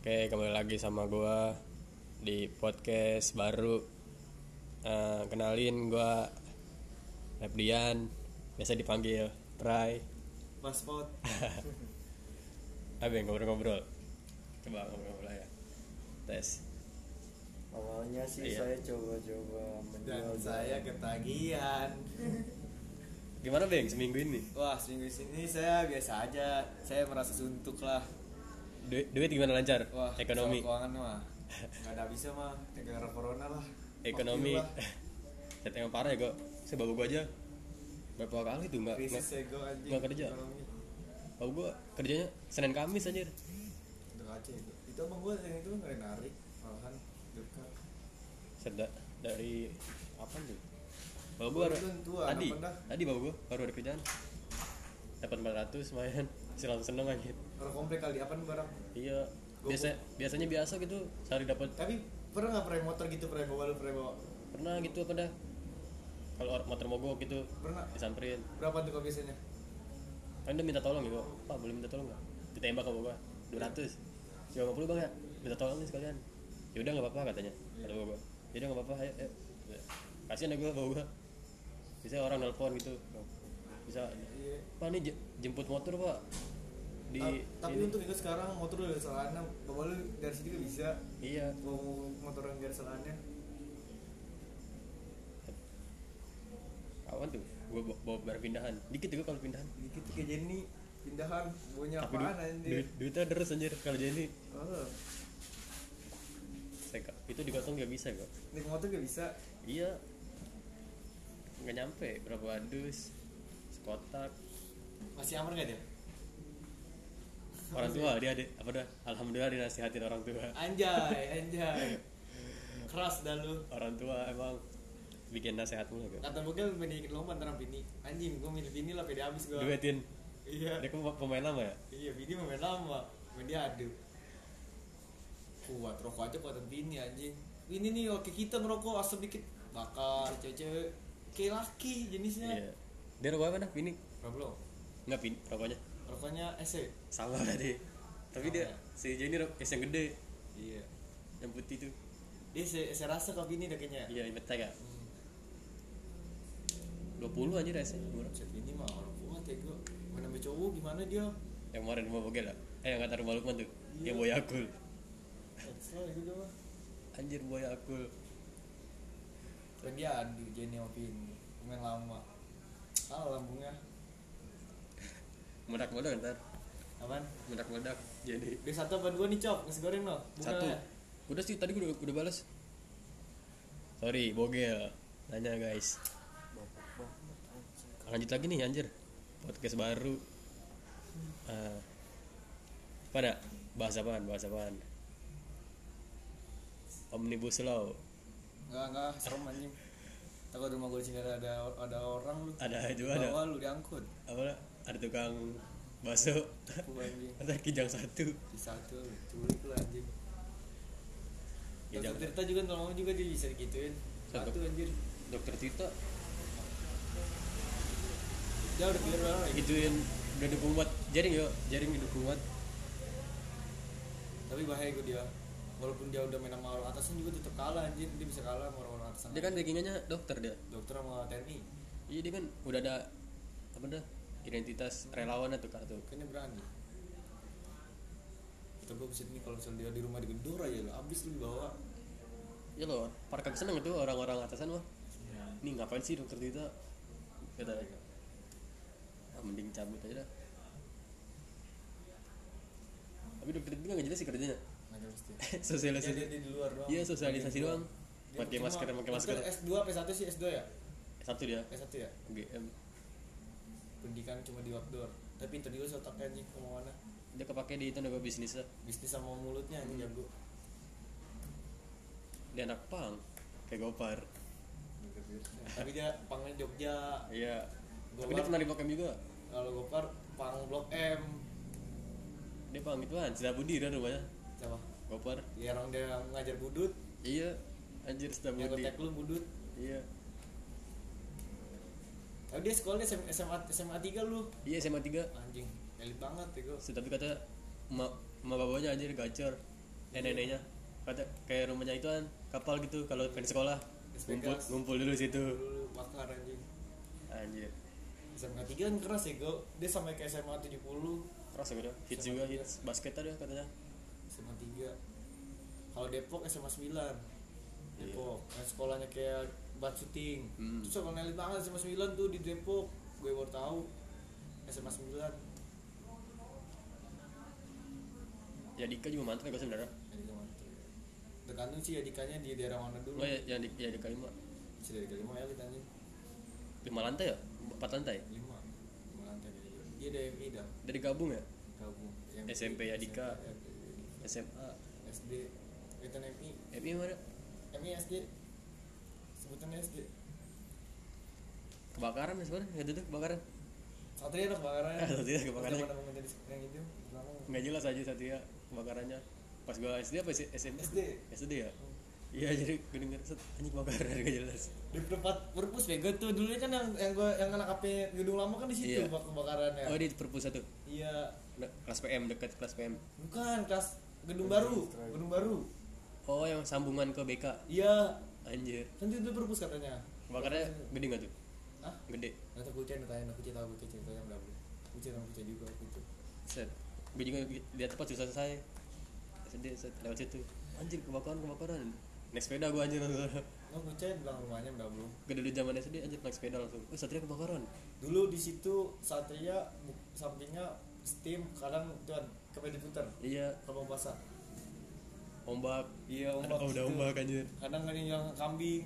Oke, kembali lagi sama gua di podcast baru. Eh, kenalin gua Repdian, biasa dipanggil Prai. Mas Pot Abe ngobrol-ngobrol. Coba ngobrol ya. Tes. Awalnya sih Iya. saya coba-coba dan menjual saya ketagihan. Gimana Beng seminggu ini? Wah seminggu sini saya biasa aja. Saya merasa suntuk lah. Duit, duit gimana lancar? Wah Ekonomi. keuangan mah nggak ada bisa mah gara-gara corona lah. Ekonomi. Set yang parah ya kok. Saya bawa gua aja. Berapa kali tuh nggak Krisis nggak- kerja. Bawa gua kerjanya Senin Kamis anjir. Udah kaca itu. Itu abang gua yang itu nggak narik malahan dekat. Set da- dari apa tuh? Bawa gua tadi, tadi bawa gua baru ada kerjaan. Dapat 400 lumayan. Langsung seneng anjir. Orang komplek kali apa nih barang. Iya. Biasa biasanya biasa gitu sehari dapat Tapi pernah nggak pernah motor gitu pernah bawa lu pernah bawa? pernah gitu apa dah kalau or- motor mogok gitu Pernah. disamperin Berapa tuh kau biasanya? kan dia minta tolong gitu pak boleh minta tolong nggak ditembak sama gua 200 cuma 50 bang ya minta tolong nih sekalian ya udah nggak apa-apa katanya kata gua ya udah nggak apa-apa ayo, ayo. kasihan ya gua bawa gua bisa orang nelpon gitu bisa Iya. pak je- jemput motor pak. Di Ta- tapi ini." untuk itu sekarang motor udah selana bapak lu dari sini bisa. Iya. Mau motor yang dari selananya kawan tuh? Gua bawa, bawa barang pindahan. Dikit juga kalau pindahan. Dikit kayak Jenny. Pindahan. Punya tapi apaan anjir duit, duitnya deres anjir kalau jadi oh, saya itu digotong nggak bisa kok naik motor gak bisa? Iya. Nggak nyampe. Berapa dus sekotak masih aman gak dia? Orang tua dia ada apa dah? Alhamdulillah dinasihatin orang tua. Anjay anjay. Keras dah lu. Orang tua emang bikin nasihat mulu kok kata bokil mending lomba antara bini. Anjing gua milih bini lah pede abis gua. Duetin. Iya. Dia kan pemain lama ya? Iya bini mah main lama. Main dia adu. Kuat rokok aja kuatan bini anjing. Ini nih oke kita ngerokok asap dikit. Bakar cewek-cewek. Kayak laki jenisnya. Iya dia rokok apa dah ini? Berapa belum? nggak pin rokoknya Rokoknya SE sama tadi tapi dia si Jenny rok es yang gede. Iya. Yang putih tuh Dia se- saya rasa kau bini dah kayaknya iya inget ya? Hmm. 20 aja dah sih murah. Set bini mah orang kuat ya gua Mana cowok gimana dia? Yang kemarin di Mabogel lah eh yang kata rumah Lukman tuh Iya. yang boy akul. Kesel ya gua mah. Anjir boy akul. Dan dia adu Jenny sama bini Pemain lama Kalah lambungnya. Meledak meledak ntar. Apaan? meledak meledak jadi. Dia satu apa dua nih cok? Nasi goreng no? satu. Bukannya? udah sih tadi gue udah, udah balas sorry bogel. Nanya guys. Lanjut lagi nih anjir. Podcast baru. Uh, pada bahas apaan bahas apaan? Omnibus law. Enggak, enggak, serem anjing Takut rumah gue di sini ada, ada, ada orang lu. Ada juga ada. Bawa lu diangkut. Apa? Lah, ada tukang bakso. Ada kijang satu. Di satu, culik lu anjing. Ya, Dokter. Tirta juga nolong juga dia bisa gituin. Satu Satu. anjir. Dokter Tita Dia udah banget lagi. Gituin. Udah dukung buat jaring yuk. Jaring didukung buat Tapi bahaya gue dia. Walaupun dia udah main sama orang atasan juga tetap kalah anjir. Dia bisa kalah sama orang-orang atasan dia kan backingannya dokter dia Dokter sama TNI Iya dia kan udah ada apa dah identitas relawan atau kartu. Kayaknya berani Kita gue bisa nih kalau misalnya dia di rumah digedor aja lah Abis lu dibawa Ya loh, para kagak seneng itu orang-orang atasan mah. Nih ngapain sih dokter Tita? Kata ah, mending cabut aja dah. Tapi dokter Tita nggak jelas sih kerjanya. Nggak jelas Sosialisasi. Dia, dia di luar doang Iya sosialisasi Dia doang. Dia Pakai masker, pakai masker. S2 P1 sih S2 ya? Satu dia. S1 ya? GM. Pendidikan cuma di outdoor Tapi pinter juga sih otaknya anjing ke mana Dia kepake di itu nego bisnisnya. Bisnis sama mulutnya anjing jago Dia anak pang. Kayak Gopar. Tapi dia pangnya Jogja Iya. Tapi Gopar. dia pernah di Pokem juga. Kalau Gopar pang Blok M Dia pang ituan, Sida Budi kan rumahnya. Siapa? Gopar. Ya orang dia ngajar budut Iya. Anjir Yang Budi. ngetek lu budut. Iya. Tapi dia sekolahnya SMA, SMA, SMA 3 lu? Iya SMA 3 Anjing, elit banget ya gue Tapi kata emak emak bapaknya anjir gacor. Eh neneknya kata kayak rumahnya itu kan kapal gitu kalau pengen sekolah. Ngumpul ngumpul dulu situ. Bakar anjing. Anjir. SMA 3 kan keras ya gue dia sampai ke SMA 70 keras gitu hits Sama juga dia. hits. Basket ada katanya. SMA 3 kalau Depok SMA 9 Depok. Yang sekolahnya kayak bat syuting. Hmm. terus sekolah elit banget SMA 9 tuh di Depok. Gue baru tahu SMA 9 ya Dika juga mantap ya gue sebenarnya? Jadi gak mantep. tergantung sih ya dikanya di daerah mana dulu. Oh ya yang di ya Dika lima. Bisa dari kelima elit anjing lima lantai ya? Empat lantai? Lima. Lima lantai dia dia DMI dah dari gabung ya? Gabung. SMP ya, Dika. SMP, SMA SD itu MI MI mana MI SD sebutannya SD kebakaran ya sebenarnya nggak tuh kebakaran. Satria ada kebakaran Satria ada kebakaran. Yang itu nggak jelas aja Satria kebakarannya. Pas gua SD apa sih? SMP SD SD ya? Iya jadi gue denger set anjing kebakaran nggak jelas. Di tempat perpus bego tuh. Dulu kan yang yang gua yang anak HP gedung lama kan di situ Iya. bak kebakarannya oh di perpus satu? Iya. Nah, kelas PM dekat kelas PM bukan kelas gedung baru. Gedung baru oh yang sambungan ke BK iya. Anjir. Kan itu perpus katanya. Kebakarnya gede nggak tuh? Ah gede. Nggak tahu kucing tanya aku cerita aku ceritanya berapa kucing sama kucing juga aku itu set. Gue juga lihat tempat susah selesai. SD set. Lewat situ. Anjir kebakaran kebakaran. Naik sepeda gue anjir. Langsung oh kucing bilang rumahnya udah belum. Gue dulu zaman SD anjir naik sepeda langsung. Oh satria kebakaran. Dulu di situ satria sampingnya steam kadang tuan kepedi putar iya. Kalau pasar ombak. Iya Ada- oh, udah ombak anjir. Kadang ada yang kambing.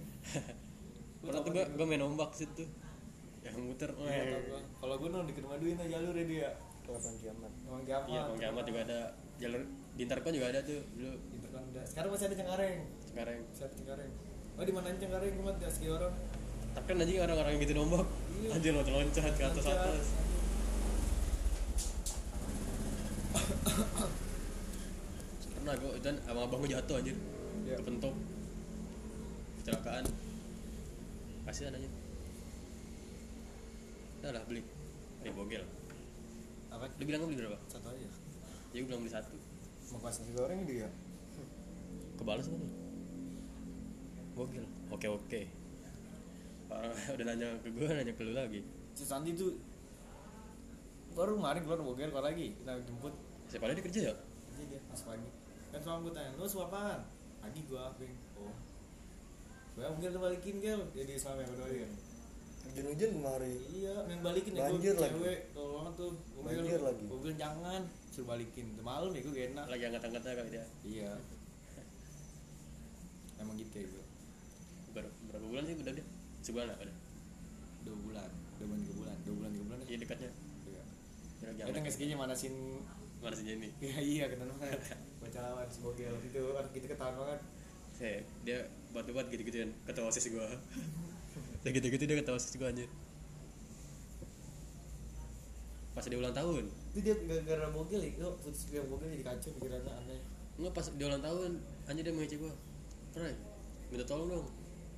Pernah tuh gue gue main ombak situ. Yang muter Iya, weh. gua. kalau gue nong di Kermaduin tuh jalur ya dia. Kelapa kiamat? Emang kiamat. Iya Kiamat juga ada. Jalur di Intercon juga ada tuh dulu. Kan udah. sekarang masih ada Cengkareng. Sekarang masih ada Cengkareng. Oh di mana Cengkareng kemarin ya sekian orang tapi kan anjing orang-orang yang gitu ombak. Iya. anjir loncat-loncat ke atas atas pernah gue dan abang-abang gue jatuh anjir. Iya. kepentok. Kecelakaan. Kasihan anjir. Udah lah beli. Beli bogel. Apa? Lu bilang gue beli berapa? satu aja. Ya gue bilang beli satu. Mau pas nasi goreng dia? Kebalas kan bogel. Oke oke. Orang udah nanya ke gue nanya ke lu lagi. Si Sandi tuh baru kemarin keluar bogel keluar lagi. Kita jemput. Siapa dia kerja ya? Jadi dia pas pagi kan sama gue tanya lu suap apaan? Pagi gua ping oh. Gua mungkin tuh balikin gel. Jadi sama yang kedua kan hujan-hujan kemari. Iya main balikin ya lagi. cewek tolong banget tuh. Banjir bilang- lagi. gua bilang jangan suruh balikin. Udah malam ya gua gak enak. Lagi angkat-angkatnya kali dia iya. Emang gitu ya gua. Ber berapa bulan sih udah dia sebulan apa deh dua bulan. Dua bulan tiga bulan. Dua bulan tiga bulan iya dekatnya. Iya. Kita nggak segini manasin mana sih Jenny. Iya iya kena banget baca si bogel. Itu kan kita ketahuan banget saya dia buat-buat gitu-gituan ketua osis gua. Ya gitu-gitu dia ketua osis gua anjir. Pas dia ulang tahun. Itu dia gara-gara bogel ya? Putus dia bogel jadi kacau pikirannya aneh. Enggak pas dia ulang tahun anjir dia mengece gua. Pray minta tolong dong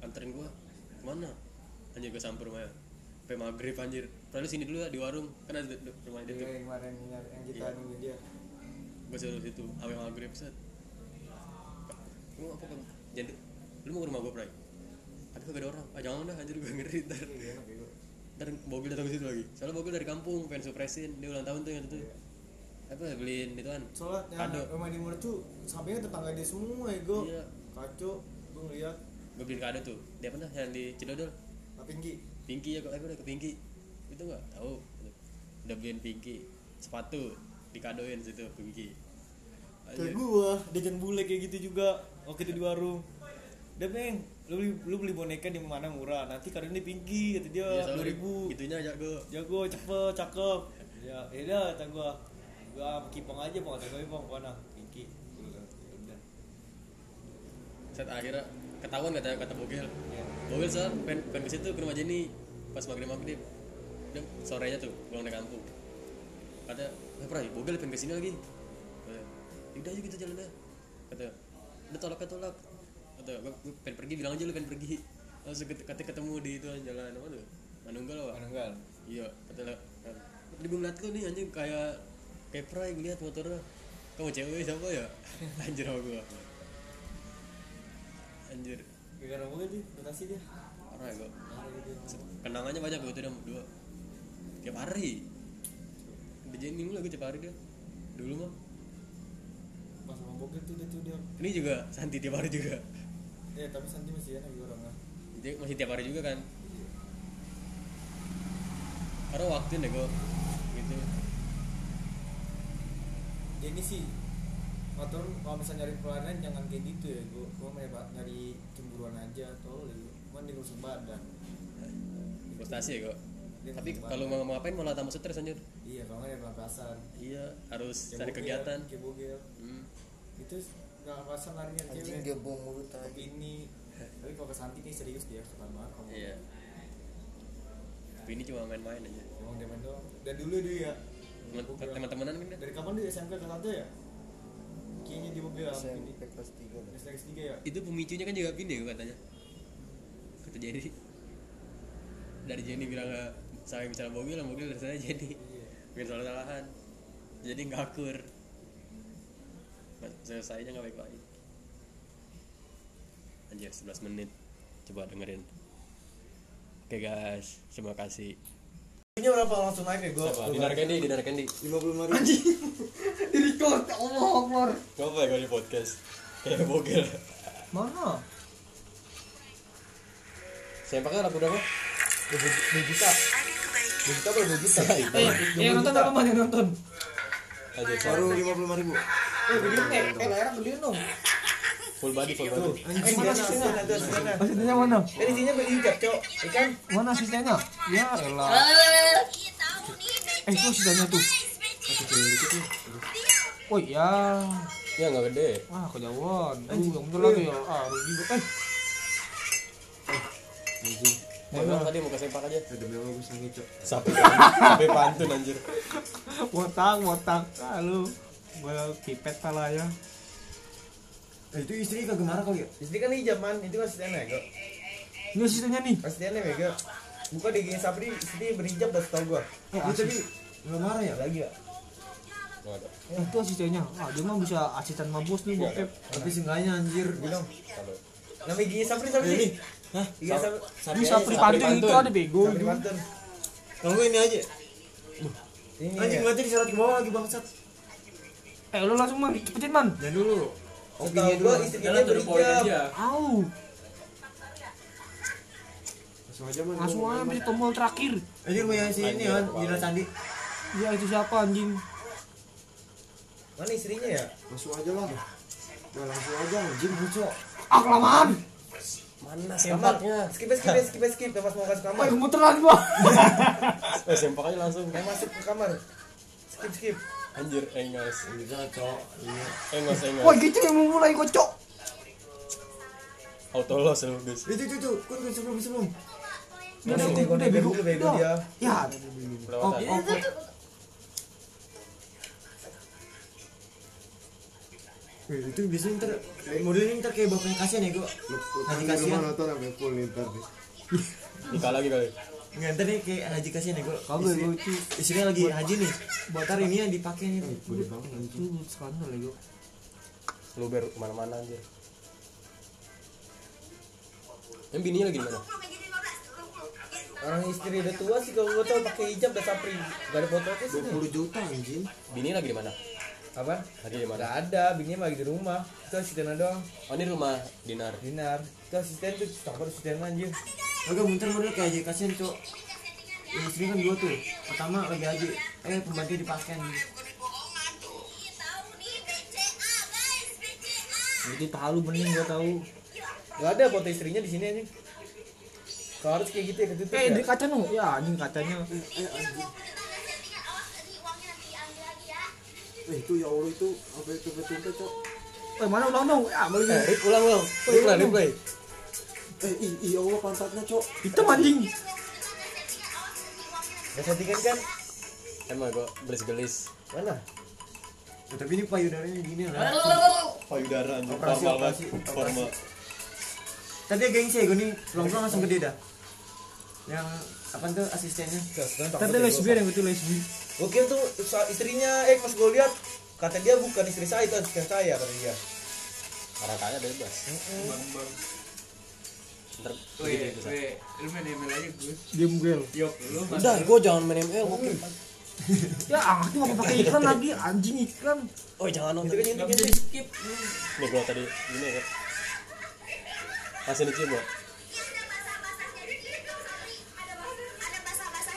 anterin gua. Ke mana? Anjir gua samper rumahnya. Sampai maghrib anjir. Pray lu sini dulu ya di warung. Kan ada di- rumah dia dia tuh yang kemarin yang kita Iya. nungguin dia gua suruh situ awe maghrib set lu apa kan jadi lu mau ke rumah gua Pray tapi kagak ada orang. Ah jangan dah anjir gua ngeri ntar. Iya, gak ya ntar mobil datang ke situ lagi. Soalnya mobil dari kampung pengen surprisein dia ulang tahun tuh yang itu apa beliin itu kan soalnya yang Kado. rumah di Mercu sampingnya tetangga dia semua ya Iya. kacau gua ngeliat. Gue beliin kado tuh. Dia pernah yang di Cidodol? Apa tinggi Pinky ya kok aku udah ke Pinky itu nggak tahu. Udah beliin Pinky sepatu dikadoin situ Pinky kayak Anjir. gua jajan bule kayak gitu juga waktu itu di warung. Udah beng lu beli lu beli boneka di mana murah? Nanti kadang ini pinky kata dia Iya, dua soalnya ribu. Gitunya aja gue jago cepet cakep. Ya ya udah kata gua. Gua kipong aja mau kata gua bang mana pinky. Udah. Saat akhirnya ketahuan kata kata Bogel ya Bogel sar pengen pengen ke situ ke rumah Jenny. Pas maghrib maghrib dia sorenya tuh pulang dari kampung. Kata eh Pray Bogel pengen ke sini lagi. Udah aja kita jalan aja kata udah tolak tolak. Kata gue pengen pergi bilang aja lu pengen pergi. Langsung ket- kata ketemu di itu jalan apa tuh? Manunggal apa? Menunggal iya kata lah kan. Tadi gue ngeliat lu nih anjing kayak kayak Pray gue liat motornya kamu cewek siapa ya? Anjir sama gua. Anjir. Gara-gara mungkin sih rotasi dia? Parah ya Parah gitu. kenangannya banyak gue tuh berdua. Tiap hari di mulu gue tiap hari dia dulu mah. Pas sama bokir tuh dia tuh dia. Ini juga Santi tiap hari juga. Ya tapi Santi masih enak gitu orangnya. Dia masih tiap hari juga kan? Karena waktu gue gitu. Jadi sih motor kalau misalnya nyari pelarian jangan kayak gitu ya gua gua nyari, nyari cemburuan aja tolol ya gua dia ngurus badan. Frustasi ya gue Dia tapi kalau mau ngapain malah tambah stres anjir iya kalau nggak ada pelampiasan iya harus Kayak cari kegiatan. bogel hmm. itu nggak pasang larinya anjing cewek. dia buang mulut tapi tadi ini tapi kalau ke Santi kayak serius dia suka banget kamu iya. tapi ini cuma main-main aja. Emang dia main doang. Dan dulu dia ya. Teman-temanan kan dia? Dari kapan dia? SMK kelas satu ya? Kayaknya di Bogel ini SMP kelas 3 lah kelas tiga ya? Itu pemicunya kan juga Vin ya katanya. Kata Jenny. Dari Jenny bilang nggak saya bicara mobil mobil dari sana Jenny. iya bikin salah salahan jadi ngakur selesainya nggak baik baik anjir 11 menit. Coba dengerin. Oke guys. Terima kasih. Ini berapa? Langsung naik ya gua? Siapa? Dinar Candy, Dinar Candy 55 ribu. Di record. Allah Akbar. Ngapa ya kalau di podcast? Kayak bogel mana? Sempaknya lagu berapa? dua juta juta apa dua juta Eh, yang nonton apa mana nonton? Aja baru 55 ribu Eh, gedein eh, eh layar gedein dong. Full body, full body anjing mana asistennya ada asistennya Asistennya mana? dari sini berhijab cok ikan Mana asistennya? Ya elah. Eh, itu asistennya tuh. Oh iya. Ya nggak gede Wah, kejauhan. Tuh, yang bener lagi ya. Ah, rugi. Eh, Emang. tadi mau ke sempak aja. Ada memang bagus lagi cok Sampai sampai pantun anjir. Wotang, wotang. Ah, lu. Gua kipet pala ya. eh, itu istri kagak marah kali ya? Istri kan hijab man. Itu asistennya ya Ini asistennya nih. asistennya mega buka di gini Sabri istri berhijab udah setau gua. Eh, Dia tapi asis- nggak marah ya? Lagi ya ada eh, itu asistennya. Ah, dia mah bisa asisten mabos nih bokep. tapi seenggaknya anjir. Bilang Kalau namanya gini Sabri Sabri ini hah? Iya Sabri Ini sapri Sapri pantun. Itu ada bego. Sabri Pantun. Kalau ini aja. Ini anjing ya. mati diserat ke bawah lagi bangsat. Eh, lu langsung man, cepetin man. dan dulu. Setahu gua istrinya berhijab Au, langsung aja man. Langsung aja ambil tombol terakhir. anjir mau yang si ini kan Dina Candi Ya itu siapa anjing? mana istrinya ya? Langsung aja lah Nah, langsung aja anjing. Cok Ah, kelamaan. Mana Kamar. sempaknya? skip skip skip skip pas mau masuk kamar. Wah, gemeteran gua. Eh sempak aja langsung. Mau masuk ke kamar. Skip skip. Anjir, engos. Bisa cok iya Engos, Wah, gitu yang mau mulai kocok. Auto loss lu guys itu itu itu kun kun sebelum sebelum. Mana Udah, bego. bego. dia. Ya, oh, oh, Eh, itu biasanya ntar eh, modelnya ntar kayak bapaknya kasihan ya gua Haji kasihan nonton sampai full nih ntar nih. Nikah lagi kali nggak ntar nih kayak haji kasihan ya gua Kagak, gua itu. istrinya lagi haji nih ntar ini yang dipakai nih Gede banget anjing. Itu skandal ya, gua. Lu ber ke mana-mana anjir Yang bininya lagi di mana? orang istri udah tua sih kalau gua tau pakai hijab udah Sabri gak ada foto itu sini 20 juta anjing Bini lagi di mana? Apa Lagi di mana? Gak ada, bininya lagi di rumah. Itu asistennya doang. Oh ini rumah Dinar Dinar. Itu asisten tuh, tambah asisten anjir. agak bentar model kayak haji kasihan cok istri kan dua tuh pertama lagi haji eh pembantu dipakai nih Itu tahu bening gua tahu. Gak ada foto istrinya di sini anjing. Kalau harus kayak gitu ya ketutup Eh, ya. di kaca no. Ya, anjing kacanya. Eh itu ya Allah itu apa itu betul cok. Eh, mana ulang dong? Ya, balik. Eh, ulang ulang Replay, replay Eh ih iya Allah pantatnya cok. Hitam anjing. Gak settingan kan? Emang gua belis-belis Mana? Ya, tapi ini payudaranya gini lah Payudara anjir Operasi, Formal operasi. Formal tadi ya gengsi ya gue nih pulang-pulang langsung gede dah yang apa tuh asistennya? Tadi lesbian yang itu lesbi. Gue kira tuh istrinya, eh pas gue lihat kata dia bukan istri saya itu istri saya kata dia. Kaya bebas. Bang bang. Ntar Weh, weh, lu main ML aja Gus. Diem gel. Yok, lu udah gue jangan main ML oke Ya anjing nggak pakai iklan lagi anjing iklan. oh jangan itu nonton kan di skip nih gue tadi gini ya. Masih dicium ya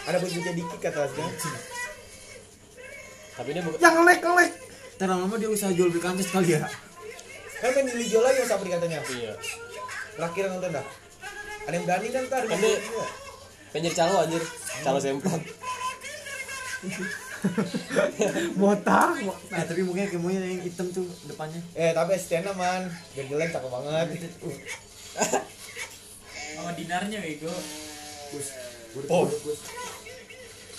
ada bentuknya dikit kata dia tapi ini bukan Yang ngelek ngelek. Ntar lama dia usaha jual beli kali ya. kan main di Lijo lagi Mas Sapri katanya iya terakhir nonton dah ada yang berani kan ntar Kan dia- jadi calo anjir calo sempak Botak. Nah tapi mungkin kemonya yang hitam tuh depannya. eh tapi Stena man geleng cakep banget Sama dinarnya bego. oh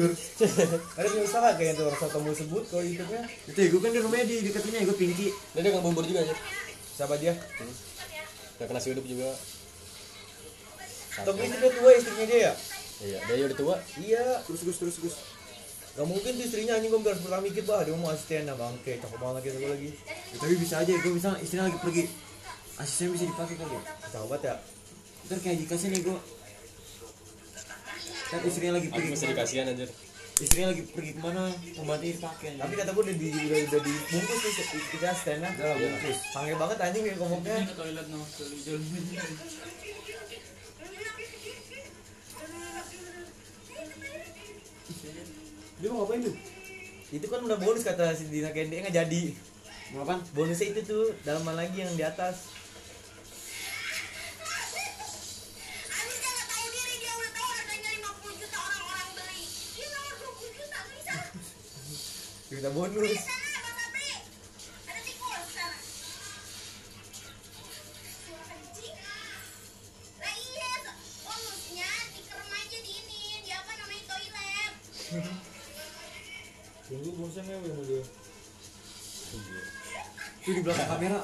Cigur. ada punya usaha kayaknya tuh orang kamu sebut kalau itu ya Itu ya gue kan di rumahnya di deketinnya gue pinky. dia dia bubur juga anjir siapa dia gak kena hidup juga tapi itu dia tua istrinya dia ya iya dia udah tua iya Terus Gus terus Gus. Gak mungkin tuh istrinya anjing gue harus pertama mikir bah dia mau asisten bangke cakep banget gitu gue lagi Ya, tapi bisa aja gue misalnya istrinya lagi pergi. Asisten bisa dipakai kali ya. banget ya Ntar kayak dikasih nih gue. Kan istrinya lagi pergi mesti ke mana? dikasihan anjir Istrinya lagi pergi ke mana? Pembantunya dipakai. tapi kata gue udah di udah, udah dibungkus tuh kita asistennya Udah lah, bungkus. panggil banget anjing kayak ngomongnya ke toilet no, Dia mau ngapain tuh? itu kan udah bonus kata si Dina Kendi nggak jadi Mau apaan? bonusnya itu tuh dalaman lagi yang di atas kita bonus Tunggu bosan ya sama dia. Itu di belakang kamera.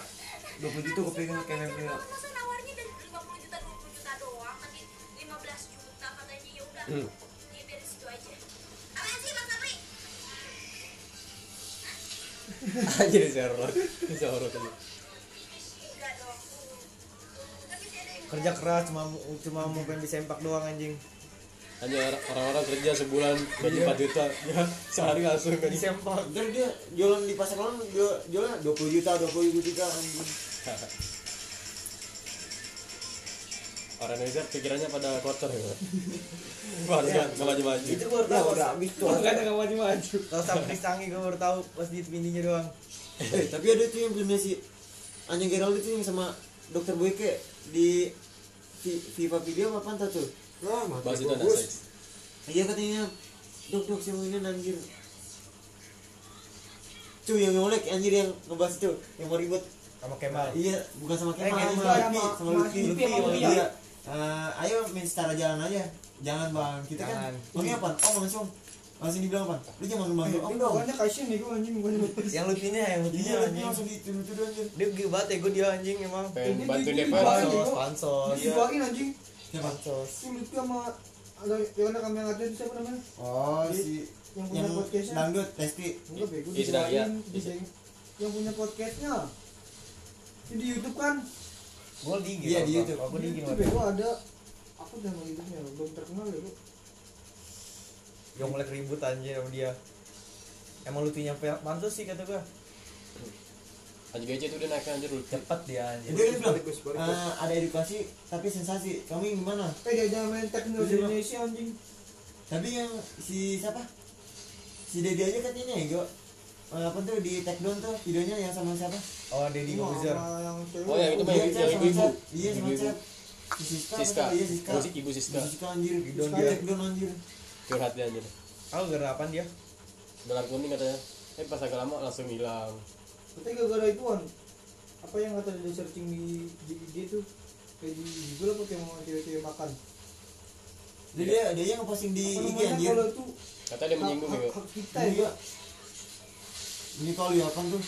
20 juta gue pegang kayak kamera. Masa nawarnya dari 50 juta 20 juta doang nanti 15 juta katanya ya udah. Aja dong. Tapi sih ada yang kerja keras cuma cuma mau pengen disempak doang anjing. Hanya orang- orang-orang kerja sebulan gaji 4 juta, ya sehari langsung gaji. Disempak. Ntar dia jualan di pasar jual jualan 20 juta 20 juta anjing. Indonesia pikirannya pada kotor ya. Wah, udah nggak maju-maju. itu gue baru Ya tahu udah habis tuh. makanya nggak maju maju kalau sampai sangi gue baru tahu pas di pindinya doang Eh, tapi ada tuh yang filmnya si Anjing Gerald itu yang sama Dokter Boyke di Viva Video apa apa tuh? Nah, mati Bahas itu gua, anak Gus. seks. Iya katanya Dok dok mau ini anjir Cuy yang ngolek anjir yang ngebahas itu Yang mau ribut sama Kemal Iya bukan sama Eh, Kemal nggak sama Lutfi sama- Sama sama Lutfi Lutfi, Lutfi sama sama Lutfi. dia Eh, Ayo main secara jalan aja Jangan bang Kita Jangan. kan Maunya apa? Oh langsung Langsung dibilang apa? Lu jangan membantu om dong Pokoknya kasihan nih gue anjing lupis. yang lucunya yang lucunya Iya anjing langsung dituduh anjir dia gede banget ya gue dia anjing emang Pengen Ini bantuin di- di- DPR. di- pansos pansos Dijualin anjing. Pansos Si Lutfi sama ada yang ada kami yang ada itu siapa namanya? Oh si Yang punya Yang podcastnya. dangdut Lesti Enggak bego Iya, iya. Yang punya podcastnya. Ini di YouTube kan? Gue di Iya, di YouTube. aku di YouTube bego ada apa nama YouTube-nya? Belum terkenal ya, Bu. yang mulai ribut anjir sama dia emang lucunya pansos sih kata gue Anjing gaji itu dia naiknya anjir dulu. cepet dia anjir Jadi dia bilang "Eh, ada edukasi tapi sensasi. Kamu yang gimana? Eh dia jangan main teknologi Iya, Bang. Indonesia anjing. Tapi yang si siapa? Si Dedi aja katanya ya, Eh, apa tuh di take down tuh videonya yang sama siapa? oh Deddy cewek. Oh, yang itu mah Iya, yang ibu-ibu. Cep. Iya, sama si Siska Siska. iya Siska. Ibu, Si- ibu Siska. Ibu Siska anjir. Siska dia. take down anjir. Curhat dia anjir. Aku gara apaan dia? Dolar kuning katanya. Eh pas agak lama langsung hilang. Tapi gara-gara itu kan apa yang kata dia searching di di IG tuh kayak di Google apa kayak mau cewek-cewek makan. jadi dia dia yang ngeposting di IG anjir. Kata dia menyinggung gitu hak kita Iya. ya. Ini kalau kan tuh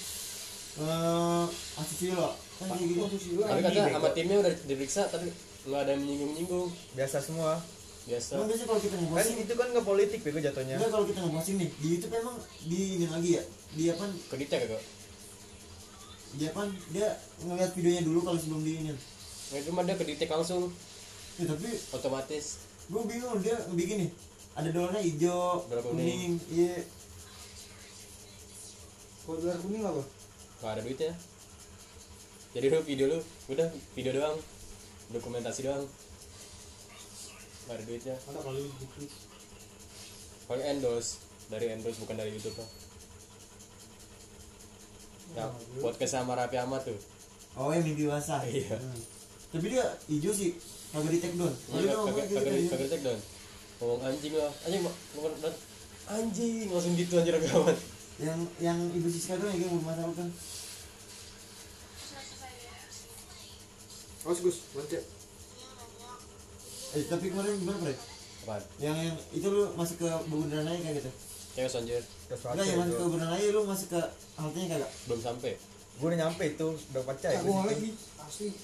eh asusila kan kayak gitu Asusila. tapi kata sama timnya udah diperiksa tapi nggak ada yang menyinggung nyinggung biasa semua. Biasa. Emang biasanya kalau kita kan ngeposting itu kan nggak politik bego jatuhnya. Enggak kalau kita ngeposting nih di YouTube emang di ini lagi ya? Di apa kedita kagak? Dia apa dia ngeliat videonya dulu kalau sebelum di ini. Nah, cuma dia kedetek langsung. Ya, tapi otomatis. gue bingung dia bikin nih. Ada dolarnya hijau kuning iya Kalau dolar kuning apa? nggak ada duitnya. Jadi lu video lu udah video doang. Dokumentasi doang. Nggak ada duitnya. Ada kali gitu. paling endorse. Dari endorse bukan dari YouTube. Lah ya podcast sama Raffi Ahmad tuh. Oh yang mimpi basah. Iya. Hmm. tapi dia hijau sih. Kagak di take down. Kagak gitu. di- kagak di take down. Ngomong anjing lah. Anjing dan- anjing langsung gitu anjir Raffi Ahmad yang yang ibu Siska doang yang belum masalah kan Awas Gus, lonceng. eh tapi kemarin gimana Bre? apaan yang yang itu lu masuk ke Bundaran Raya kayak gitu cewek anjir enggak yang masuk ke Bundaran Raya lu masuk ke haltenya kagak belum sampai Gue udah nyampe itu, udah pecah ya. Aku lagi asli.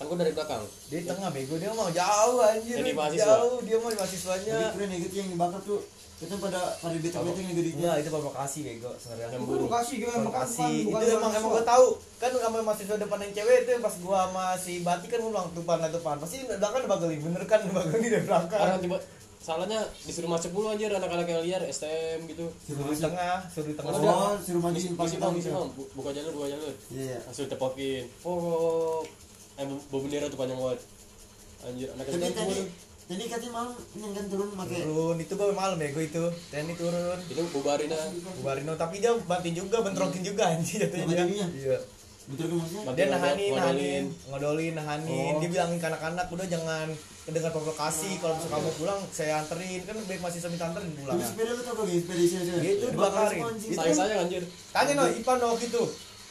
kan gua dari belakang Dia di tengah bego, dia mau jauh anjir. Yang di mahasiswa? Jauh, dia mau di mahasiswanya. tapi keren ya gitu yang dibakar tuh kita pada pada bete-bete yang gede Enggak, itu provokasi bego sebenarnya. Yang Itu Bekasi gue yang makan Provokasi. Itu emang emang gue tahu. Kan sama mahasiswa depan yang cewek itu pas gua sama si Bati kan gua bilang tupan lah tupan. Pasti belakang udah bagel bener kan bagel di belakang. orang tiba salahnya disuruh masuk dulu anjir anak-anak yang liar STM gitu Suruh di tengah, suruh di tengah. oh suruh maju misi pakai misi tang misi Bu- buka jalur buka jalur iya iya. langsung tepokin oh eh bawa bendera tuh panjang banget anjir anak STM tadi katanya malam ini kan turun pakai Turun itu gue malam bego itu. TNI turun. itu bubarin aja Bubarin dong, tapi dia banting juga, bentrokin juga anjir jatuhnya. Iya. betul kan maksudnya Banting Dia nahanin, ngodolin. nahanin, ngodolin, nahanin. Oh. Dia bilangin ke anak-anak udah jangan kedengar provokasi. Kalau misalnya kamu pulang, saya anterin. Kan baik masih minta anterin pulang. tapi sepeda lu tau gak guys sepeda isi Itu dibakarin. sayang sayang anjir Tanya no, Ipan no gitu.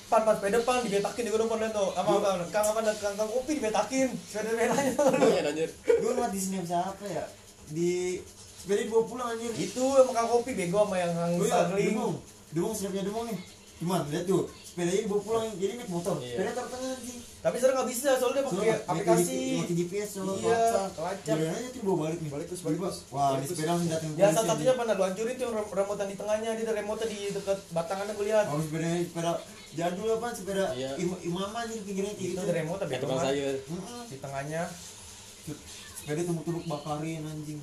Pan pan sepeda pan dibetakin di gunung pan no. Sama apa? Kang apa kang kang kopi dibetakin. Sepeda sepedanya. lumayan anjir gue ngeliat di sini siapa ya di sepeda dibawa pulang anjir Itu sama kang kopi bego sama yang kang Oh iya, struggling. demong demong siapnya demong nih cuman lihat tuh sepedanya dibawa pulang jadi naik motor Iya. sepeda taruh tengah anjing Tapi sekarang nggak bisa soalnya dia pakai Soalnya aplikasi. pakai GPS so Iya, kelacak. Giliran aja tuh bawa balik nih Balik terus, balik terus. wah di sepeda langsung datang Ya satu satunya pernah lu hancurin tuh yang rem- remotan di tengahnya, dia ada remote di dekat batangannya gue lihat. oh sepeda sepeda jadul apa sepeda. Iya. im imama anjir pinggirnya kayak Itu gitu. remote kayak bego tukang kan. sayur. Di tengahnya. sepeda tumbuk-tumbuk bakarin anjing.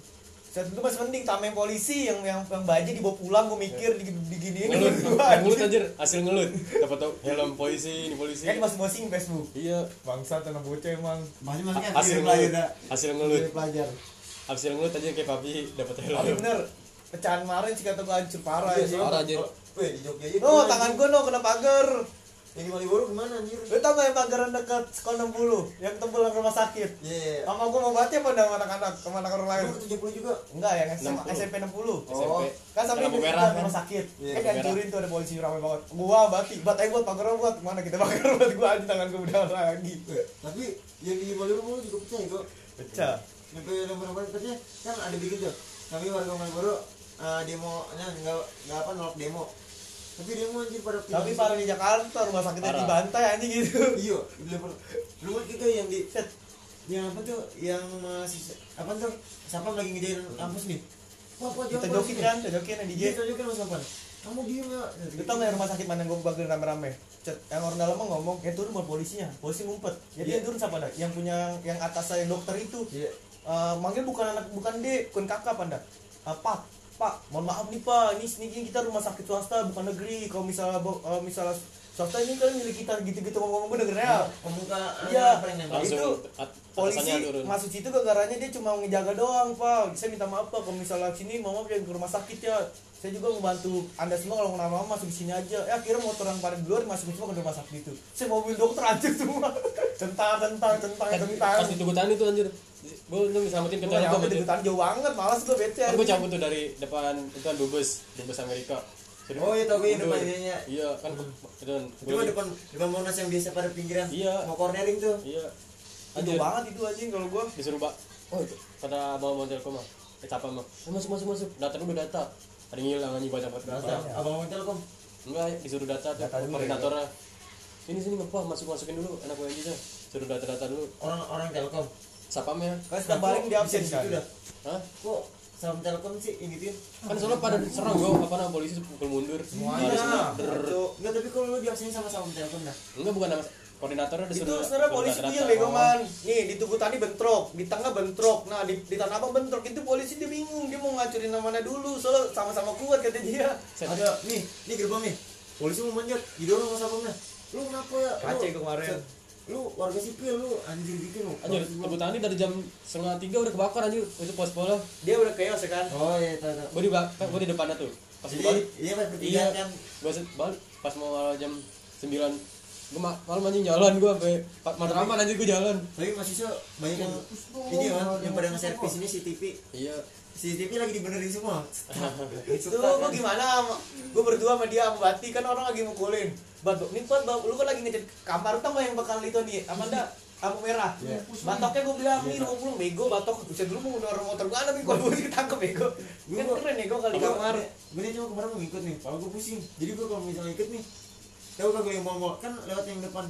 Saat itu masih mending tameng polisi yang yang yang baja dibawa pulang gue mikir di diginiin. Ngelut. Gua, ngelut anjir. Hasil ngelut. Dapat tau helm polisi ini polisi. Kan masih posting Facebook. iya. Bangsa tanah bocah emang. masih masih hasil ngelut. Hasil ngelut. Dari pelajar. Hasil ngelut aja kayak papi dapat Tapi helm. bener. Pecahan kemarin sih kata gue hancur parah Iya, aja. parah anjir Weh, di Jogja aja gimana, tangan gue no kena pagar. yang di Malioboro gimana anjir? Lu tau gak yang pagaran dekat sekolah 60 yang tembel ke rumah sakit? iya. Mama gue mau bantu apa sama anak-anak? Sama anak orang lain? Lu ke 70 juga? Enggak yang SMA, 60. SMP 60 SMP Kan sampai di merah kan? rumah sakit. Iya, Kan dihancurin tuh ada polisi ramai banget. Gua bati, bat aja buat pagar buat Mana kita pagar buat gua? Aja tangan gua udah lagi. Tapi yang di Malioboro juga pecah ya kok Pecah. Sampai lembar-lembar katanya kan ada bikin tuh. Kami warga Malioboro uh, demonya nggak nggak apa nolak demo tapi demo anjir pada Tapi parah di Jakarta rumah sakitnya Parah. dibantai anjing gitu. Iya rumah kita yang di set. Yang apa tuh? Yang masih apa tuh? Siapa lagi ngejain kampus nih? Wah wah Kita jokin kan, kita jokin yang DJ kita jokin mas Sapan kamu diem ya Lu tau gak yang rumah sakit mana yang gue bagiin rame-rame? Yang orang dalam ngomong, ya turun buat polisinya. Polisi ngumpet. Jadi yang turun siapa dah? Yang punya, yang atas saya dokter itu. Iya. Eh, manggil bukan anak bukan D, bukan kakak panda. Eh, pak, Pak, mohon maaf nih Pak, ini sini kita rumah sakit swasta bukan negeri. Kalau misalnya bo- eh, misalnya swasta ini kalian milik kita gitu-gitu ngomong gue dengernya pemuka Iya. apa yang nembak langsung Itu polisi masuk situ gara-garanya dia cuma ngejaga doang pak. Saya minta maaf pak. Kalau misalnya sini mama pengen ke rumah sakit ya. Saya juga membantu anda semua kalau kenapa mama masuk sini aja. Ya akhirnya motor yang di luar masuk semua ke rumah sakit itu. Saya mobil dokter hancur semua. Centang centang centang Kan centang pas ditunggu tani tuh anjir gue tuh selamatin gue kendaraan nyampe gue hutan jauh banget malas gue bete kan gue cabut tuh dari depan itu kan dubes dubes Amerika. Sudah Oh, iya, tau gue depan ininya. iya kan itu kan itu mah depan depan monas yang biasa pada pinggiran. Iya. mau cornering tuh. Iya. Anjir. banget itu anjing kalau gue disuruh pak oh itu. kata bawa mau telkom mah eh capa mah. Eh, masuk masuk masuk. Data dulu data. Ada yang hilang anjing banyak banget. Data, abang mau telkom enggak disuruh data tuh ya. koordinatornya. sini sini ngapa masuk masukin dulu. Anak WNJ nya suruh data data dulu. Orang orang telkom sapamnya kan setiap balik dia absen kan di Hah? kok salam telkom sih yang gituin kan soalnya pada serang gue apa namanya polisi pukul mundur. Semuanya itu enggak tapi kalau lu diaksesin sama salam telkom dah. Enggak bukan nama koordinatornya itu disuruh sebenarnya suruh polisi dia bego man. Nih di tugu tadi bentrok di tengah bentrok. Nah di, di tanah abang bentrok. Itu polisi dia bingung dia mau ngacurin yang mana dulu. Soalnya sama-sama kuat kata dia. Set. ada nih nih gerbang nih. Polisi mau manjat didorong sama satpamnya lu kenapa ya? Kemarin. Set. lu warga sipil lu anjir bikin lu Anjir, tepuk tani dari jam setengah tiga udah kebakar anjir itu pos bola. dia udah chaos ya kan oh iya tahu tahu Gue di belakang, gue di depannya tuh. Pas jadi gua balik, iya pas iya, pertigaan kan gue balik pas mau jam sembilan gue ma malam anjing jalan gue sampai matraman anjir gue jalan. tapi mahasiswa banyak yang ini kan yang pada nge-servis ini CCTV Iya. CCTV lagi dibenerin semua. Itu gua gimana? Gue berdua sama dia sama Bati kan orang lagi mukulin. Batuk nih buat lu kan lagi ngecat kamar tau gak yang bakal itu nih? Apa dah lampu merah. Batoknya gue bilang nih lu pulang bego batok. Bisa dulu mau ngundang motor gue ada nih gue ditangkep bego. Kan keren ya gue kali kamar. Gue nih cuma kemarin mau ngikut nih kalau gue pusing. Jadi gue kalau misalnya ikut nih tahu kan gue yang mau kan lewat yang depan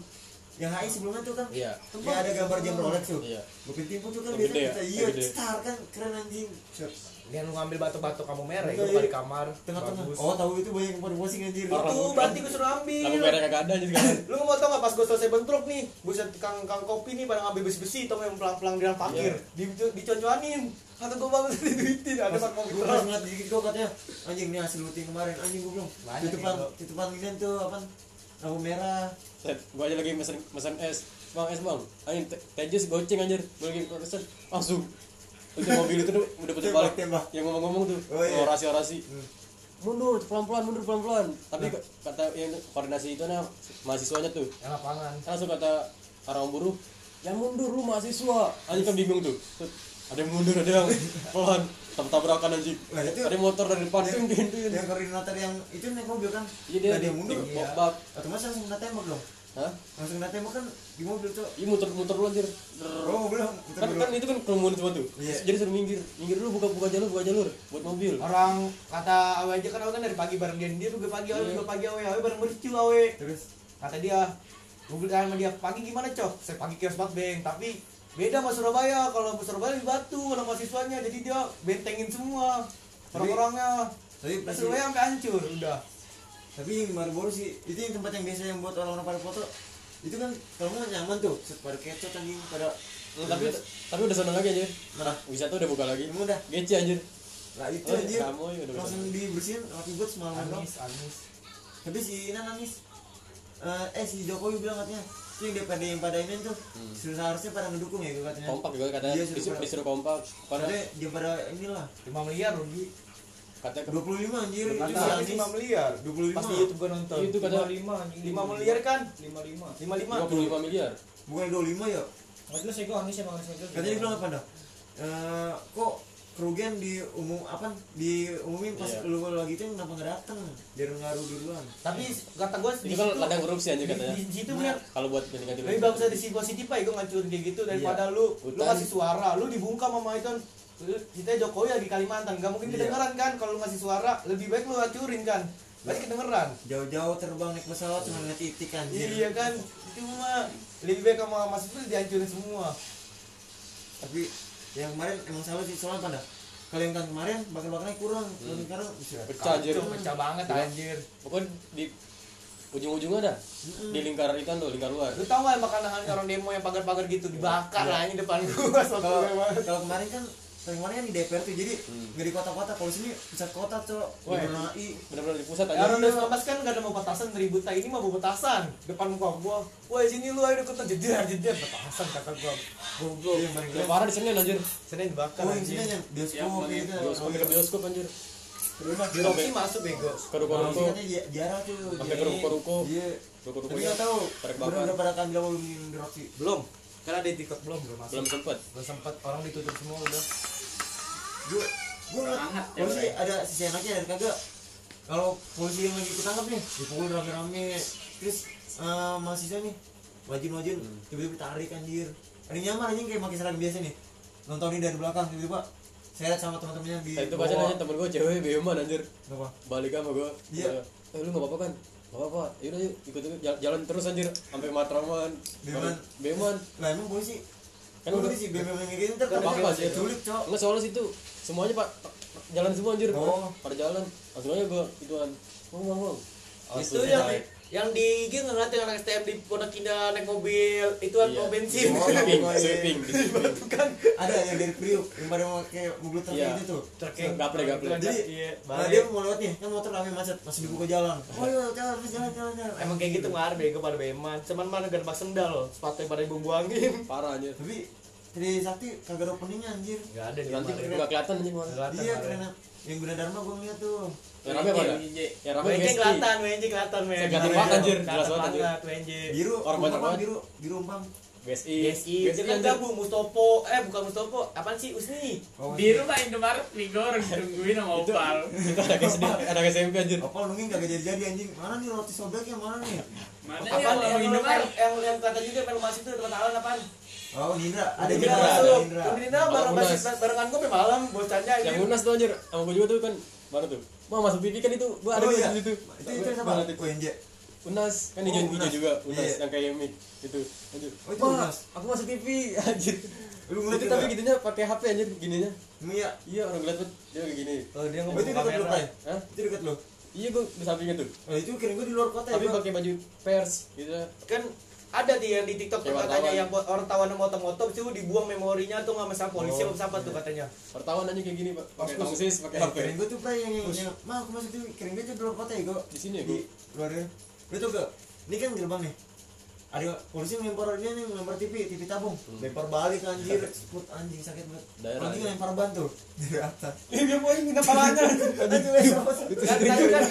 yang HI sebelumnya tuh kan Iya. ya ada gambar jam Rolex tuh. Iya. gue pintim tuh kan biasanya ya? kita iya star kan keren anjing. Dia lu ngambil batok-batok kamu merah itu iya. kali kamar. Tengah-tengah. Oh tahu itu banyak yang pada posting anjir. Orang- itu berarti gue suruh Lampu ambil merah kagak ada anjir sekarang. lu mau tau gak pas gue selesai bentrok nih buset kang kang kopi nih pada ngambil besi-besi tau yang pelang-pelang di dalam parkir? Di diconcoanin kata gue banget diduitin ada pak mau gue pas ngeliat dikit gue katanya anjing nih hasil looting kemarin. Anjing gue Banyak tutupan tutupan ini tuh apa lampu merah Set, gue aja lagi mesen mesen es. Bang es bang, anjing te- tejus goceng anjir. Gue lagi pesen langsung. Itu mobil itu tuh udah putar Tembak, balik. tembak. Yang ngomong-ngomong tuh, Oh, iya. orasi-orasi. mundur pelan-pelan mundur pelan-pelan tapi ke- kata yang koordinasi itu nah mahasiswanya tuh yang lapangan langsung kata orang buruh yang mundur lu mahasiswa anjing kan bingung tuh Tuh, ada yang mundur ada yang pelan tab tabrakan anjing Lah, itu- ada motor dari depan yang, tuh tuh yang koordinator yang itu naik mobil kan? Iya dia Nah, dia mundur. bak otomatis langsung kena tembak dong. Hah? Langsung kena tembak kan di mobil tuh iya muter muter dulu anjir. Oh mobil muter kan kan itu kan kerumunan semua tuh Iya. jadi suruh minggir. Minggir dulu buka buka jalur buka jalur buat mobil. Orang kata awe aja kan awe kan dari pagi bareng dia dia juga pagi awe Iya. juga pagi awe. Awe bareng bercu awe. Terus? Kata dia gue bilang sama dia pagi gimana cok? Saya pagi kios banget beng. Tapi beda sama Surabaya kalau Surabaya di Batu orang mahasiswanya jadi dia bentengin semua orang-orangnya. tapi Nah, Surabaya sampai hancur udah. Tapi yang baru-baru sih itu yang tempat yang biasa yang buat orang-orang pada foto. Itu kan kalau nggak nyaman tuh pada kecot anjing pada Hmm, tapi tapi udah seneng lagi anjir. Nah. wisata udah buka lagi. Emang udah? Gece anjir. Lah itu Oh, anjir. kamu ya langsung dibersihin rapi buat semalam dong Anis Anis tapi si Ina nangis eh eh si Jokowi bilang katanya itu yang DPD yang pada ini tuh seharusnya pada ngedukung ya katanya. Kompak juga katanya Iya, disuruh, suruh- disuruh kompak. Katanya dia pada inilah 5 miliar rugi katanya 25 anjir itu si Kata Anies 5 miliar 25 pas di YouTube gue nonton. Itu kata- 55 anjing 5 miliar kan? 55 55 55 miliar. Bukan 25 ya? Nggak jelas ya gue Anies emang jelas. katanya dia bilang apa dah Eh, kok kerugian di umum apa diumumin pas Iya. lu lagi itu kenapa nggak datang biar ngaruh duluan. Tapi kata gue itu kan ladang korupsi anjir katanya. di, di situ bener kalau buat ganti-ganti lebih bagus ada si positif pak. Gue ngancurin kayak gitu daripada lu lu Hutan. ngasih suara lu dibungkam sama itu Lu- kita Jokowi lagi Kalimantan gak mungkin Iya. kedengeran kan? Kalau lu ngasih suara lebih baik lu hancurin kan? Pasti kedengeran. Jauh-jauh terbang naik pesawat cuma ngeliat titik anjir iya kan? Itu mah lebih baik sama Mas itu dihancurin semua. Tapi yang kemarin emang salah sih soalnya pada kalau yang tahun kemarin bakar-bakarnya kurang. Kalau sekarang bisa. Pecah anjir pecah banget anjir. Pokoknya di ujung-ujungnya ada. Di lingkar itu tuh lingkar luar. Lu tau gak makanan orang demo yang pagar-pagar gitu? Dibakar Iya. lah ini depan gua kalau kemarin kan paling mana kan di DPR tuh jadi nggak di kota-kota kalau sini pusat kota cok. Wah, di Bunai bener-bener di pusat Ya aja orang 2019 kan gak ada mau petasan ribut. Nah ini mah mau petasan depan muka gua. Wah sini lu ayo ikutan jejer jejer petasan kata gua. Goblok. Iya, ya parah di Senin anjir. Senin dibakar oh sini yang bioskop gitu. Bioskop. Bioskop anjir. Di Rocky masuk bego. keruko-ruko sini jarang tuh sampai jadi- keruko-ruko iya. Keruko-ruko tapi tahu tarik udah udah pada kan bilang belum di Roxy Belum. Karena ada di TikTok belum belum masuk. belum sempet. Belum sempat orang ditutup semua udah. Gue gue ngeliat polisi ada sisi enaknya ada kagak. Kalau polisi yang lagi ketangkap nih dipukul rame-rame. Terus eh, mahasiswa nih wajin-wajin tiba-tiba tarik anjir. Ada yang nyaman anjing kayak pakai seragam biasa nih. Nontonin dari belakang tiba-tiba seret sama teman-temannya di Nah, itu baca aja temen gue cewek beman anjir. Kenapa? balik sama gue Iya. eh lu gak apa-apa kan? Gak apa-apa. Yaudah yuk ikut ikut jalan, jalan terus anjir. Sampai Matraman. Beman. beman lah emang polisi Kan kan udah- sih BBM yang kayak gitu ntar Gak apa-apa katanya sih culik cok. Nggak soalnya situ semuanya pak jalan semua anjir Oh. pada jalan langsung aja gue ituan bang bang bang itu yang yang di IG ngeliat yang anak STM di Pondok Indah naik mobil itu kan Iya. mau bensin. Oh, sweeping sweeping Bukan. ada yang dari Priuk yang pada mau kayak mobil truk Iya. kayak gitu Truk yang Gaple, gaple. jadi Iya, nah, dia mau lewat nih kan motor rame macet masih dibuka jalan oh iya jalan jalan jalan jalan Emang kayak gitu ngar bego pada beman. Cuman mana gak ada bak sendal loh. Sepatu pada ibu buangin. parah anjir tapi Tri Sakti kagak ada openingnya anjir Gak ada di nanti mana. nggak kelihatan anjir malah Kelihatan, iya keren yang Guna Dharma gue ngeliat tuh yang rame apa ada yang rame WNJ kelihatan, WNJ kelihatan, men. Kelihatan banget, anjir. Kelihatan Jelas banget, WNJ. biru Orang banyak banget. biru biru umpam BSI GSI, dia kan anjir. gabung Mustopo, eh bukan Mustopo, apaan sih Usni? oh, Biru mah Indomaret Vigor ditungguin sama itu Opal. itu anak SD anak SMP anjir apa nungguin kagak jadi jadi anjing mana nih roti sobek yang mana nih Mana yang yang, mau yang, Indomaret? yang, yang kata juga pengen masuk itu tempat awal apaan? Oh Nindra. Ada Indra Nindra masuk. Nindra. Indra bareng Malam masih barengan gue malam bocahnya yang anjir. unas tuh anjir. Sama gue juga tuh kan. Mana tuh? Mau masuk pipi kan itu. Gua ada oh di iya. situ. Itu itu siapa? Mana tuh? UNJ unas. Kan hijau Oh, hijau juga unas. Iya. yang kayak mic itu. Anjir. Oh, itu "Ma, Unas." aku masuk TV anjir. Lu ngeliat itu juga? tapi gitunya pakai HP anjir gininya Emang iya. Iya orang ngeliat tuh dia kayak gini. Oh, dia ngomong itu dekat lu kamera. Pray Hah? itu dekat lu? Iya gua di sampingnya tuh. Oh itu kira gue di luar kota ya tapi gua. pakai baju pers gitu. Kan ada di yang di TikTok tuh katanya wartawan. yang wartawan moto-moto itu dibuang memorinya tuh nggak sama polisi Oh, apa siapa tuh katanya. wartawan aja kayak gini pak. Pakai Terus, tongsis pakai HP kirain gue tuh Pray yang yang mah aku masuk tuh tuh di luar kota ya gue di sini ya gua? Luar lu tau gak ini kan gerbang nih. Ada polisi ngelempar dia nih ngelempar TV TV tabung. Lempar balik anjir. Put, anjing sakit banget. Daerah, anjing ya. ngelempar ban tuh. Dari atas. Iya mau minta palanya. anjing wes apa sih? Kan tadi kan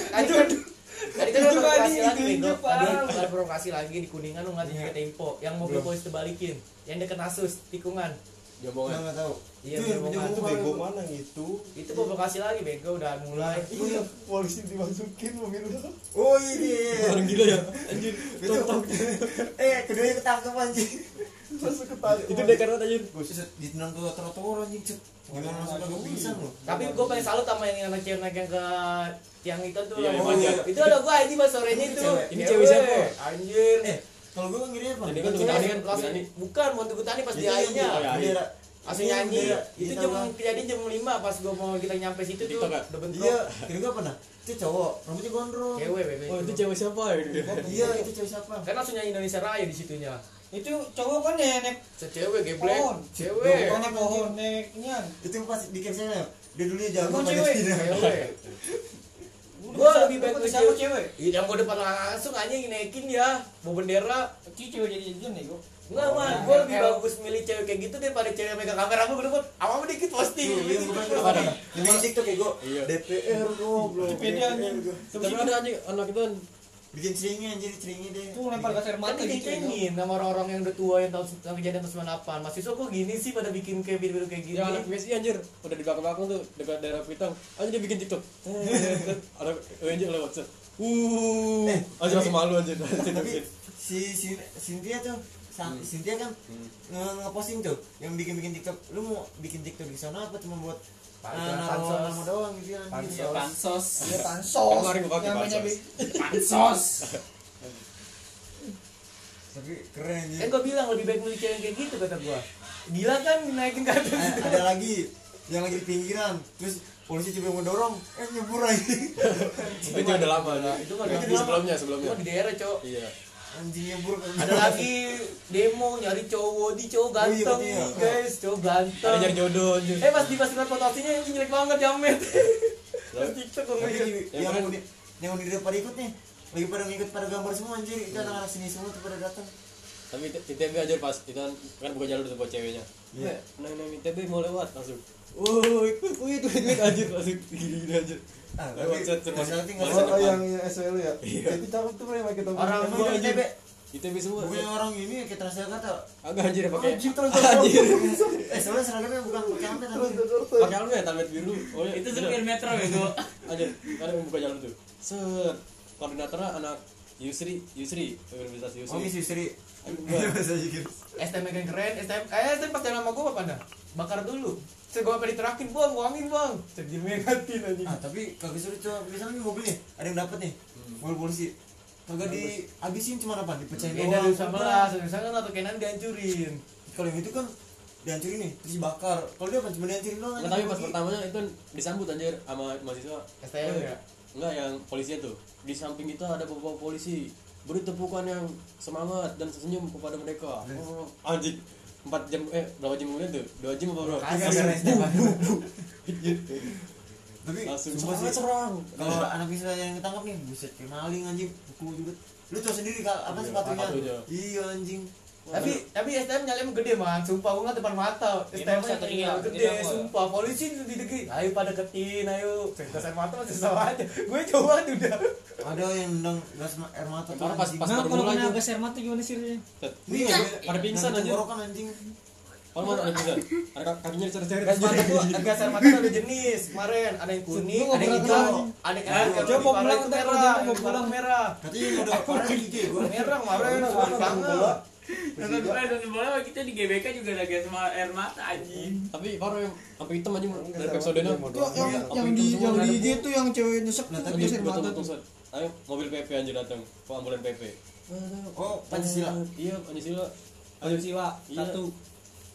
tadi kan Itu provokasi lagi itu bego. Tadi ada provokasi lagi di Kuningan lu nggak juga tempo yang mobil Belum. polisi terbalikin yang deket Asus tikungan. Gua jombongan nggak tahu. Iya, yang Itu bego mana gitu? Itu provokasi lagi bego. Udah mulai. iya polisi dimasukin mobil oh iya orang gila ya. Anjir. Itu eh keduanya ketangkep anjing masuk ke tali. Itu dekat anjir. Terus ditendang ke trotoar anjing cet gimana masuk kagak pingsan lo Tapi gue paling salut sama yang anak cewek naik yang ke tiang itu tuh. Iya, manjat. manjat. Itu ada gue anjing pas sorenya Ini itu. Ini cewek siapa? Anjir. eh kalau gue ngiri apa Ini kan Bukan cewek. kan? Langsung, Tani. bukan mau tunggu tani pas di airnya. Oh, iya. Langsung Ini nyanyi. Itu Iya, jam kejadian jam 5 pas gue mau kita nyampe situ tuh. Udah bentrok. iya kira gue apa nah itu cowok rambutnya gondrong Cewek bebe. oh itu cewek siapa ya iya itu cewek siapa Kan langsung nyanyi Indonesia Raya di situnya. Itu cowok kan ya nek Cewek geblek. Pohon. Cewek. Pohon pohon neknya. itu yang pas di captionnya dia dulunya jago pada cewek. Gua lebih baik ke cewek. cewek. Iya, yang gue depan langsung anjing naikin ya, bawa bendera. Itu cewek jadi jadian nih gua. Enggak mah, gue lebih bagus milih cewek kayak gitu daripada cewek yang megang kamera gue bener-bener apa dikit posting. Tuh, iya? Di main TikTok ya gue Iya. DPR goblok anjing. gua. tapi ada anjing anak itu kan bikin ceringnya anjir ceringnya deh. Tuh lempar gas air Kan mata gitu. ya, dicengin sama orang-orang yang udah tua yang tahun yang kejadian tahun 98 Mahasiswa kok gini sih pada bikin kayak video-video kayak gini. Yang anak BSI anjir. Udah di belakang-belakang tuh dekat daerah Pitang aja dia bikin TikTok. Ada UNJ lewat set. Uh Eh, anjir langsung malu anjir. tapi si, si Cynthia tuh Sa- Cynthia kan nge ngeposting tuh yang bikin bikin TikTok. Lu mau bikin TikTok di sana apa? Cuma buat Pansos. uh, naruh nama doang gitu kan Ya pansos. Ya Kan pansos. kemarin gua pakai Namanya pansos. Tapi keren Kan anjir gue bilang lebih baik milih cewek yang kayak gitu kata gue Gila kan naikin ke atas. Eh, ada lagi. Yang lagi di pinggiran. Terus polisi coba mendorong. Eh nyebur lagi itu udah lama ya Itu kan sebelumnya Itu sebelumnya di daerah cok. Iya anjing nyebur ada lagi demo nyari cowok. Di cowok Oh, iya, ganteng iya. nih guys. Cowok ganteng. Ada nyari jodoh anjir eh pas di pas lihat foto aslinya yang jelek banget jamet. Pas tiktok gue yang Yang udah yang udah pada ikut nih. Lagi pada ngikut pada gambar semua anjir. Itu anak-anak sini semua tuh pada datang. Tapi ITB aja pas itu kan kan buka jalur tuh buat ceweknya. Iya. yeah. nang ITB mau lewat langsung. Oh wait wait wait anjir langsung. Gini gini aja ah lewat set tapi terus masalah tinggal masa Oh, depan. yang yang SWL ya? Itu cakep tuh mereka kita orang itu ITB ITB semua. Bukannya orang ini kayak Transjakarta. Agak anjir pakai Anjir, terus anjir. Eh soalnya seragamnya bukan pakai helmet tapi pakai helmet helmet biru. Oh iya itu supir metro itu kan yang buka jalur tuh. Set. Koordinatornya anak Yusri Yusri Universitas oh Yusri. Enggak. bahasa gitu STM yang keren STM eh STM pas jalan sama gue apa anda bakar dulu saya gue apa diterakin bang. Uangin bang. Saya dimengatin aja ah tapi kagak suruh coba misalnya nih mobil nih ada yang dapat nih. Mobil polisi. Kagak dihabisin cuma apa? Dipecahin beda doang. dari sama lah misalkan atau kenan dihancurin. Kalau yang itu kan dihancurin nih terus dibakar. Kalau dia apa? Cuma dihancurin doang Nggak, tapi pas pertamanya itu disambut anjir sama mahasiswa. STM ya? Enggak yang polisinya tuh di samping kita ada bapak polisi. Beri tepukan yang semangat dan senyum kepada mereka. Oh, anjing empat jam eh berapa jam kemudian tuh? Dua jam apa berapa? Langsung, STM tapi langsung sumpah semangat sih serang kalau anak misalnya yang ketangkap nih buset kayak maling anjing. Pukul juga. Lu tau sendiri kak. Apa Iya, sepatunya. iya anjing tapi tapi STM nyala emang gede man sumpah gue nggak depan mata. STM nya satria, gede sumpah. Polisi di degi ayo pada ketin ayo. Gas air mata masih sama aja. Gue coba tuh udah. Ada yang nendang gas air mata tuh pas pas nah baru kalau kena gas air mata gimana sih Set. Iya, pada pingsan anjir tenggorokan anjing. Kalau mana ada pingsan ada kaki- kakinya dicari-cari gas mata tuh gas air mata ada jenis kemarin. Ada yang kuning ada yang hijau. Ada yang di parah. pulang itu merah mau pulang. merah. Katanya yang udah gigi gue merah kemarin nonton bola nonton bola kita di GBK juga ada gas ma- air mata anjing. Tapi baru yang sampai hitam anjing dari episode-nya Yang- yang Apa yang itu di yang ada di? IG tuh yang cewek nyesek Nah, gas air betul mata betul tuh. set ayo mobil PP anjir datang ambulan PP oh pancasila. Iya Pancasila. Pancasila Iya. satu.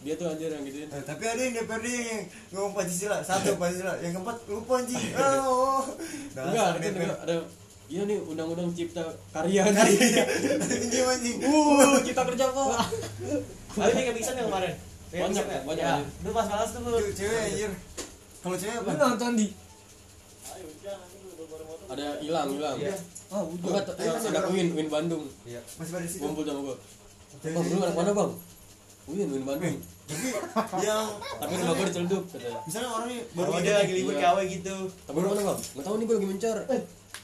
Dia tuh anjir yang gituin. Eh, tapi ada yang DPRD yang ngomong Pancasila. Satu Pancasila. Yang keempat lupa anjing. Oh. Enggak enggak ada iya nih undang-undang cipta karya Iya, nih iya. anjing anjing uh cipta kerja pak. Ada yang kebisan yang kemarin? Banyak, ya? banyak, ya itu pas malas tuh Cewek- cewek anjir. Kalau cewek apa? Lu nonton di? Ada hilang hilang Iya. Gua udah. Ada Win Win Bandung. Masih pada situ? Ngumpul sama gua. Bang lu anak mana bang Win Win Bandung. Tapi yang tapi gua diceludup katanya misalnya orang ini baru dia lagi libur Iya. kawe gitu. Tapi lu mana bang nggak tahu nih gua lagi mencar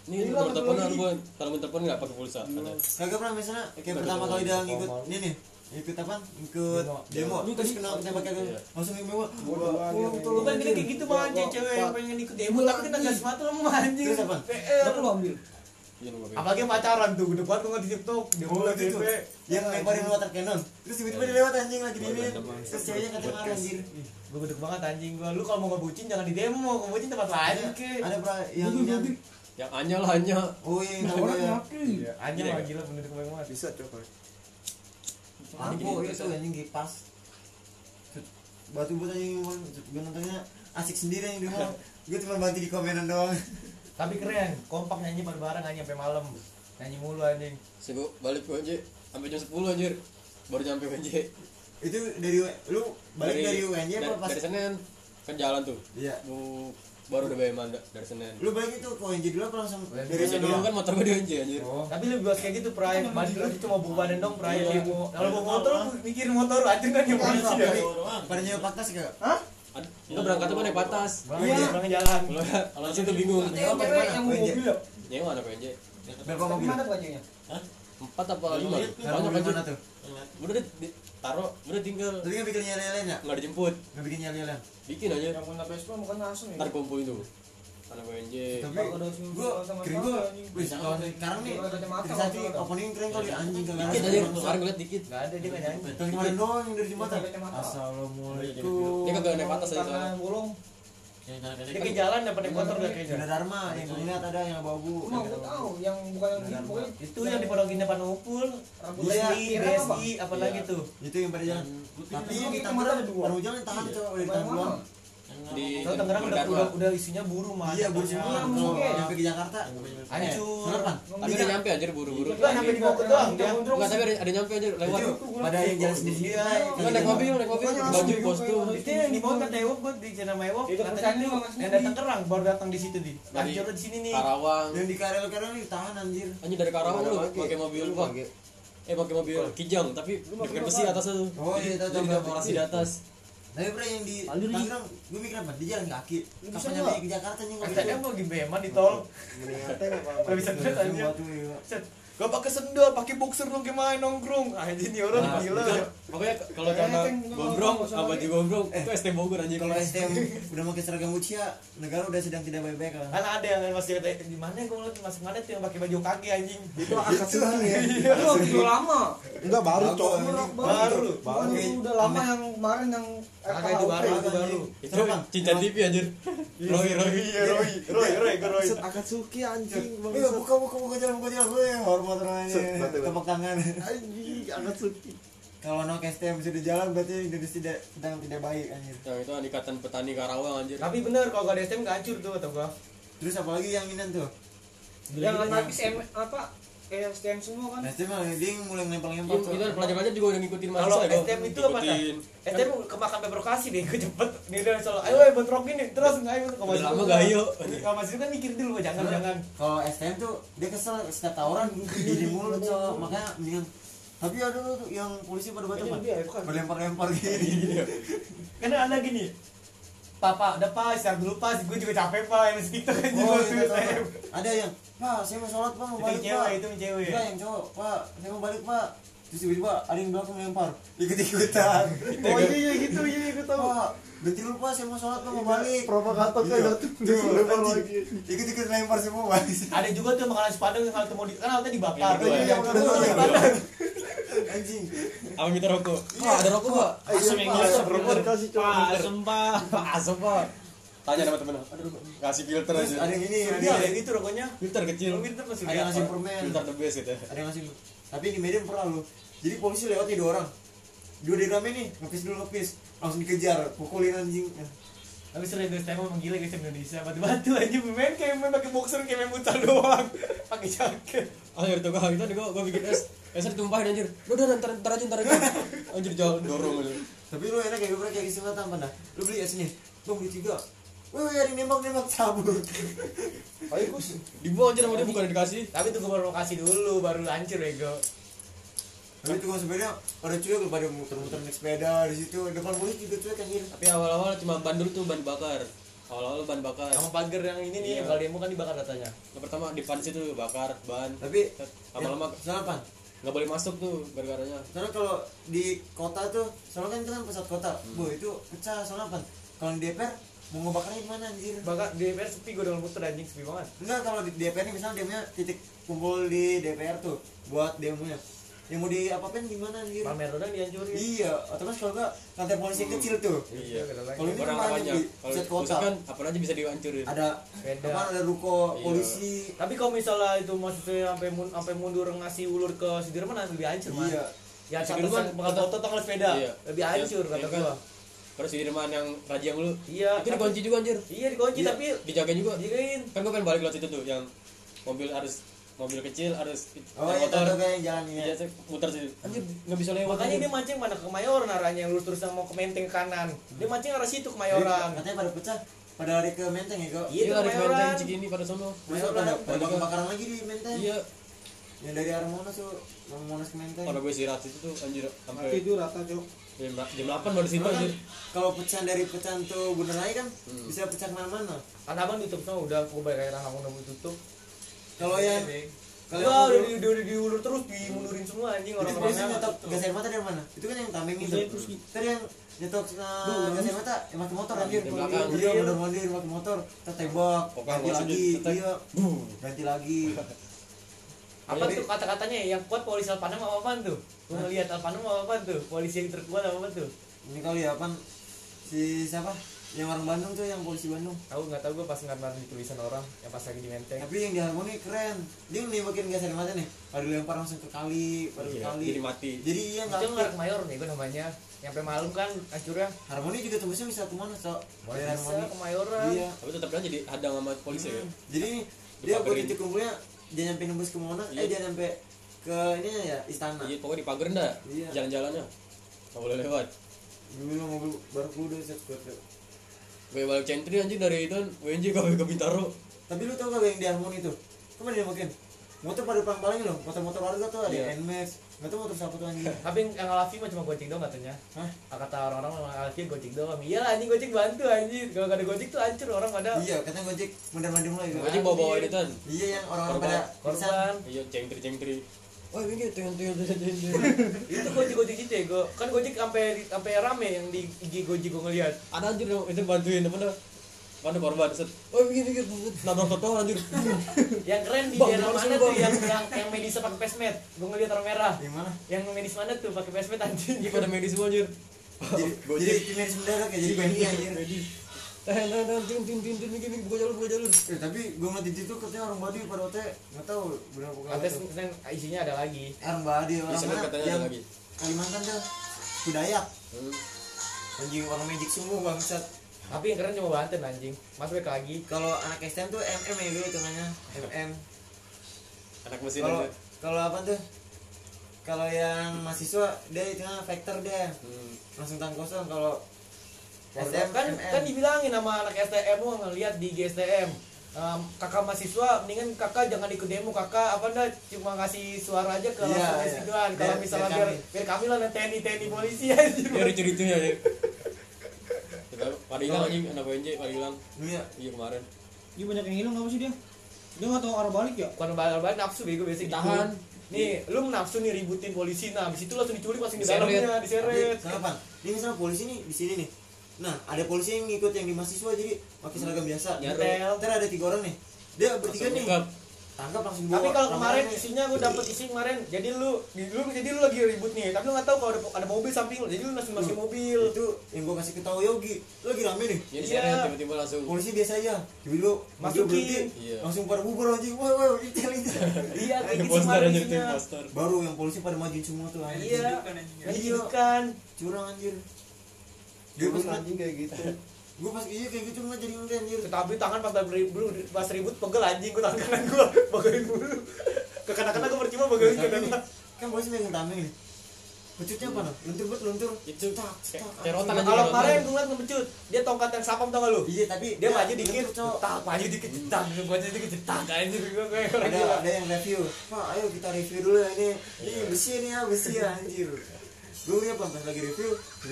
nih hilang nomor teleponan gua kalau minta telepon nggak pakai pulsa katanya. Kagak pernah misalnya kayak pertama kali dia ngikut ini nih ikut apa? Ikut demo. Ini terus tadi- kena tembak kagak Iya. langsung yang mewah Bukan kita kayak gitu bang anjing cewek yang pengen ikut demo tapi kita gas mata lemah anjing. Terus apa? Lu ambil iya nomor PP. Apalagi yang pacaran tuh, gede banget gua di TikTok. Dia Oh, itu DP. yang lemparin water cannon terus tiba-tiba dia lewat anjing lagi di ini terus ceweknya katanya marah anjir Gue gede banget anjing gua. Lu kalau mau ngebucin jangan di demo, ngebucin tempat lain ke. ada pra yang yang yang Anya lah Anya. Oh iya yang orang ya. ngaki Anjing Iya, lah gila bener kemarin banget. Bisa coba. Lampu itu anjing kipas batu batu anjing gue nontonnya asik sendiri yang di mall gue cuma bantu di komenan doang Tapi keren, kompak nyanyi bareng-bareng nyanyi sampai malam. Nyanyi mulu anjing. Gua balik ke UNJ sampai jam 10 anjir. Baru nyampe UNJ itu dari lu balik dari UNJ dari, apa pas dari Senin. Kan jalan tuh. Iya. Lu baru udah bayar mandat dari Senin. Lu balik itu ke UNJ dulu apa langsung UNJ dari UNJ sana dulu kan motor gua di UNJ anjir. Tapi lu buat kayak gitu, Pray. Balik lagi cuma bawa badan dong, Pray. Iya. Kalau bawa motor, lu mikirin motor. Anjing kan yang polisi pada nyewa paktas kagak Ad- Enggak berangkat tuh naik batas? Iya. Pulang jalan. kalau tuh bingung. Yang cewek yang mau mobil ya? Nyewa anak UNJ berapa mobil? Mana tuh ceweknya empat apa lima. banyak mana tuh? Udah taruh udah tinggal. Tapi nggak bikin nyala ya? Nggak dijemput. Nggak bikin nyala bikin aja. Yang punya Vespa bukan langsung ya? Ntar kumpul itu anak tapi gua gua. anjing. wih tahun sekarang nih opening keren kali anjing kagak dikit liat ada dia nyanyi. kemarin doang yang dari jembatan assalamualaikum. Dia kagak naik atas aja karena soalnya bolong Dia kayak jalan dapat naik motor gak kayaknya. Sudah Dharma yang gue lihat ada yang abu-abu Cuma aku tahu yang bukan yang pokoknya Itu yang di Pondok Indah Panupul, Rambut Iya, tuh? itu yang pada jalan. Tapi yang kita baru jalan tahan dari mana? duluan di Tangerang udah, udah, udah isinya buru mah. iya buru. Semua kalau nyampe ke Jakarta. Hancur. tapi udah nyampe anjir buru-buru. Enggak nyampe di Bogor doang dia. Enggak, tapi ada, ada nyampe anjir lewat. Itu pada yang jalan sendiri. Iya. Enggak naik mobil, naik mobil, baju kostum Itu yang di bawah kata Ewok buat di channel Ewok Itu katanya Mas yang datang kerang baru datang di situ di. Hancur di sini nih. Karawang. Yang di Karel Karel ini ditahan anjir. Anjir dari Karawang Ada lu pakai mobil pakai. eh pakai mobil kijang tapi pakai besi atasnya tuh Oh, iya, tahu, tahu. di atas tapi bro yang di Tangerang gue mikir apa dia jalan kaki bisa kapan nggak? nyampe ke Jakarta nih nggak Katanya mau beman di tol. Gak bisa lihat aja. Set. Gak pakai sendal, pakai boxer lu gimana nongkrong. Anjir nih orang Nah, gila. pokoknya kalau karena nggak gombrong apa baju gombrong itu ST Bogor anjir kalau STM udah pakai seragam ucia negara udah sedang tidak baik-baik kan Kan ada yang masih kata di mana gue ngeliat masuk mana tuh yang pakai baju kaki anjing. Itu angkat suki ya. Itu waktu lama. Enggak baru cok. Baru itu udah lama yang kemarin yang Kagak itu baru, itu baru. itu cincin TV anjir. Roy Roy. Iya, Roy, Roy, Roy, ke Roy. Set Akatsuki anjing. Eh, buka buka buka jalan buka jalan. Gue hormat berarti, tepuk tangan. Anjing Akatsuki. kalau no STM sudah jalan berarti Indonesia tidak sedang tidak baik anjir. Yang itu ikatan petani Karawang anjir. Tapi bener kalau gak ada STM gak hancur tuh kata gua. terus apalagi yang ini tuh? Yang anak SM apa eh STM semua kan. STM mah dia yang mulai Iya, tuh. kita pelajar-pelajar juga udah ngikutin Kalau mahasiswa ya, STM itu apa? Ngikutin. STM kemakan peprokasi deh, gue cepet. Nih udah selalu, ayo ayo bentrokin nih, terus nggak ayo Udah lama gak ayo. Kalau masih kan mikir dulu, jangan jangan. kalau STM tuh dia kesel setiap tawuran jadi mulut cowok makanya mendingan tapi ada tuh yang polisi pada batu Ini bukan. berlempar-lempar gini Karena ada gini, Papa, udah pas, istirahat dulu pas, gue juga capek pak, yang segitu kan oh iya STM. tahu. ada yang pak saya mau sholat pak mau Itu balik cewek, pak itu yang cewek. Enggak yang cowok pak saya mau balik pak terus tiba-tiba ada yang belakang lempar ikut-ikutan Oh iya iya gitu iya gue tahu. pak berhenti dulu pak saya mau sholat pak mau balik Provokator kan Iya. jatuh. Lempar lagi. ikut-ikut lempar semua Ada juga tuh makanan sepadang yang kalau mau di, kan awalnya dibakar. Yang kedua, Iya, anjing. Apa minta rokok? Pak, ada rokok pak? Asem yang gila rokok kasih cowok. Pak, asem pak. Asem pak. Tanya sama temen. Ada rokok? Kasih filter aja. ada yang ini ada Iya, yang itu rokoknya. Filter kecil. Lu pinter pas ada yang ngasih permen. Filter the best gitu ada yang ngasih tapi di Medan pernah lu. Jadi polisi lewat nih dua orang. Dua di nih ngepis dulu ngepis. Langsung dikejar pukulin anjing Tapi selain itu STM emang gila guys Indonesia. Batu-batu aja main kayak main pakai boxer kayak main mutar doang. Pakai jaket. Akhir tuh gua itu gua gua bikin es Esnya ditumpahin anjir. Udah udah ntar ntar aja ntar aja. Anjir jalan. Dorong aja tapi lu enak kayak gue kayak istilah apa dah lu beli es nih bang beli tiga. Wih, wih, ada nembak nembak cabut. Ayo Gus. Dibawa anjir sama dia bukan dikasih. Tapi tunggu baru lokasi dulu baru hancur ego Tapi tukang sepeda pada cuek pada muter-muter naik sepeda di situ. Depan polisi juga cuek anjir. Tapi awal-awal cuma ban dulu tuh ban bakar Awal-awal ban bakar Sama pagar yang ini nih yang kalau demo kan dibakar katanya Yang pertama di pan situ bakar ban Tapi Lama-lama salah apa? nggak boleh masuk tuh gara-garanya Soalnya kalau di kota tuh, soalnya kan itu kan pusat kota. Bu, itu pecah soalnya apa? Kalau di DPR mau ngebakarnya gimana anjir? Bakar di DPR sepi gue udah muter anjing sepi banget Enggak kalau di DPR ini misalnya demonya titik kumpul di DPR tuh buat demonya. Yang mau di apa-apain gimana anjir? Pamer udah dihancurin Iya, otomatis kalau enggak kantor polisi yang kecil tuh. Iya. Kalau ini kan Orang banyak di kota. kan apa aja bisa dihancurin Ada Beda. apa ada ruko Iya. polisi. Tapi kalau misalnya itu maksudnya sampai mun, sampai mundur ngasih ulur ke Sudirman lebih hancur man Iya. Ya Sudirman Sudirman bakal foto tanggal sepeda Iya. lebih hancur Iya, kata iya kan? gua Terus di Dirman yang Raja yang lu Iya Itu dikunci juga anjir Iya dikunci Iya. tapi Dijaga juga jagain Kan gua pengen balik lewat situ tuh Yang mobil harus Mobil kecil harus Oh iya, motor kayak yang jalan Iya, ya. saya muter situ Anjir nggak bisa lewat Makanya dia mancing mana ke Kemayoran arahnya yang lurus terus yang mau ke Menteng ke kanan. Dia mancing arah situ Kemayoran. Katanya pada pecah pada hari ke Menteng ya kok. Iya, Iya itu Kemayoran. Menteng Cikini pada sono Terus ada ada bakar-bakaran lagi di Menteng. Iya Yang dari arah Monas tuh, yang Monas ke Menteng. Pada gue istirahat situ tuh anjir Sampai Tidur rata cok. jam, jam 8 baru kan anjir kalau pecahan dari pecahan tuh bener lagi kan Hmm. bisa pecah ke mana-mana. Kan abang tutup semua udah gue bayar air udah mau tutup. Kalau yang Kalau kalau udah yang di, udah diulur terus dimundurin semua anjing orang-orangnya. nyetok gas air mata dari mana? Itu kan yang tameng itu. Tadi yang nyetok uh, gas air mata yang pakai motor anjir. Di belakang. Iya, bener mandir pakai motor, tertembak, ganti lagi, iya, ganti lagi. Apa tuh kata-katanya yang kuat polisi Alpanam apa apaan tuh? Gue ngeliat Alpanam apa apaan tuh? Polisi yang terkuat apa apaan tuh? Ini kali ya apa si siapa? Yang orang Bandung tuh yang polisi Bandung Tahu nggak tahu gue pas ngeliat di tulisan orang yang pas lagi di menteng. tapi yang di harmoni keren dia nembakin gas air mata nih pada dilempar langsung ke kali pada ke Iya, kali jadi mati. jadi iya nggak Itu mayor nih gue namanya. Nyampe malam kan hancurnya. harmoni juga tembusnya bisa ke mana so daerah harmoni ke mayoran. iya Tapi tetap kan jadi hadang sama polisi ya. jadi nih, dia buat titik kumpulnya dia nyampe nembus ke Monas eh Iya. dia nyampe ke ini ya istana Iya, pokoknya dipagerin dah. Iya. Jalan-jalannya. Enggak boleh lewat. bilang mobil baru keluar dari set. Gue balik centri anjing dari itu WNJ ke ke Bintaro. tapi lu tau gak yang di harmoni tuh ke mana dia makin motor pada paling paling loh motor-motor warga tuh ada Iya. Nmax nggak tahu motor siapa tuh anjing Tapi yang Alafi mah cuma goceng doang katanya. Hah? Kata orang-orang yang Alafi goceng doang. Iya lah anjing goceng bantu anjing. Kalau nggak ada goceng tuh hancur orang pada iya katanya gojek bener mandi mulai gitu Gojek bawa-bawa ini kan. iya yang orang-orang Korban. pada korban. Iya, cengtri-cengtri. Oh, ini tengen tengen tengen. itu gojek gojek itu ya gue kan gojek sampai sampai rame yang di IG gojek gue ngeliat Ada anjir yang itu bantuin apa dah? Mana korban set. Oh, begini begini. Nabrak total anjir. yang keren di daerah gimana mana tuh yang yang yang medis pakai pesmet gue ngeliat orang merah yang mana yang medis mana tuh pakai pesmet anjing Ini pada medis semua anjir. jadi jadi medis mendadak ya jadi Benny anjir Tin tin begini buka jalur buka jalur. eh, tapi gue ngeliat di situ katanya orang Badi pada ote nggak tahu benar bukan itu kan isinya ada lagi. Eh, orang Badi orang mana? katanya yang ada lagi. Kalimantan tuh Kudayak. Hmm. anjing orang magic semua bangsat. Tapi yang keren cuma Banten anjing. Mas balik lagi. Kalau anak STM tuh MM ya gue hitungannya. MM Anak mesin kalau kalau apa tuh? Kalau yang mahasiswa dia hitungannya vector dia Hmm. langsung tangan kosong. Kalau STM kan kan dibilangin sama anak STM mau ngeliat di GSTM Em, kakak mahasiswa mendingan kakak jangan ikut demo kakak apa dah cuma ngasih suara aja ke Iya, langsung iya. gituan kalau Biar- misalnya biar biar kami. biar kami lah TNI TNI polisi anjir Ya ricu-ricunya ya. Kita pada hilang anjing anak WNJ pada hilang. iya Iya kemarin. Dia banyak yang hilang apa sih dia? Dia nggak tahu arah balik ya? bukan balik nafsu bego biasa gitu. Tahan. nih lu nafsu nih ributin polisi nah habis itu langsung diculik langsung di dalamnya diseret kenapa ini misalnya polisi nih di sini nih nah ada polisi yang ngikut yang di mahasiswa jadi pakai seragam biasa. Nyetel. ntar ada tiga orang nih. Dia bertiga nih. tangkap. Langsung tapi bawa kalau kemarin isinya gue dapet isi kemarin jadi lu di- lu jadi lu lagi ribut nih. Tapi lu nggak tahu kalau ada, ada mobil samping lu jadi lu langsung masukin mobil. itu yang gua kasih ketahu Yogi. Lu lagi rame nih. Jadi Iya. tiba-tiba langsung. polisi biasa aja. Tiba-tiba mobil Masukin. berhenti. Iya. langsung pada bubar anjing wah wah intel intel iya kayak gitu kemarin baru yang polisi pada majuin semua tuh anjing. Iya. Iya. pendidikan curang anjir Dia gue pas anjing kayak gitu. gue pas iya kayak gitu nggak jadi enggak anjir. Tapi tangan pas ribut pas ribut pegel anjing. Gue tangan kanan gue bagian dulu ke kanan kanan gue percuma Tapi kanan kan polisi megang tameng nih. Pecutnya apa? Luntur bet luntur. Itu. Tak, terotan anjing. aja. kalau kemarin gue ngeliat ngepecut. Dia tongkat yang sapam tau gak lu? Iya tapi dia maju dikit. tak maju dikit. Cetak gue maju dikit. Cetak anjir gue kayak orang ada yang review. Pak ayo kita review dulu ya ini ini besi nih ya besi ya anjir. Gue lihat pas lagi review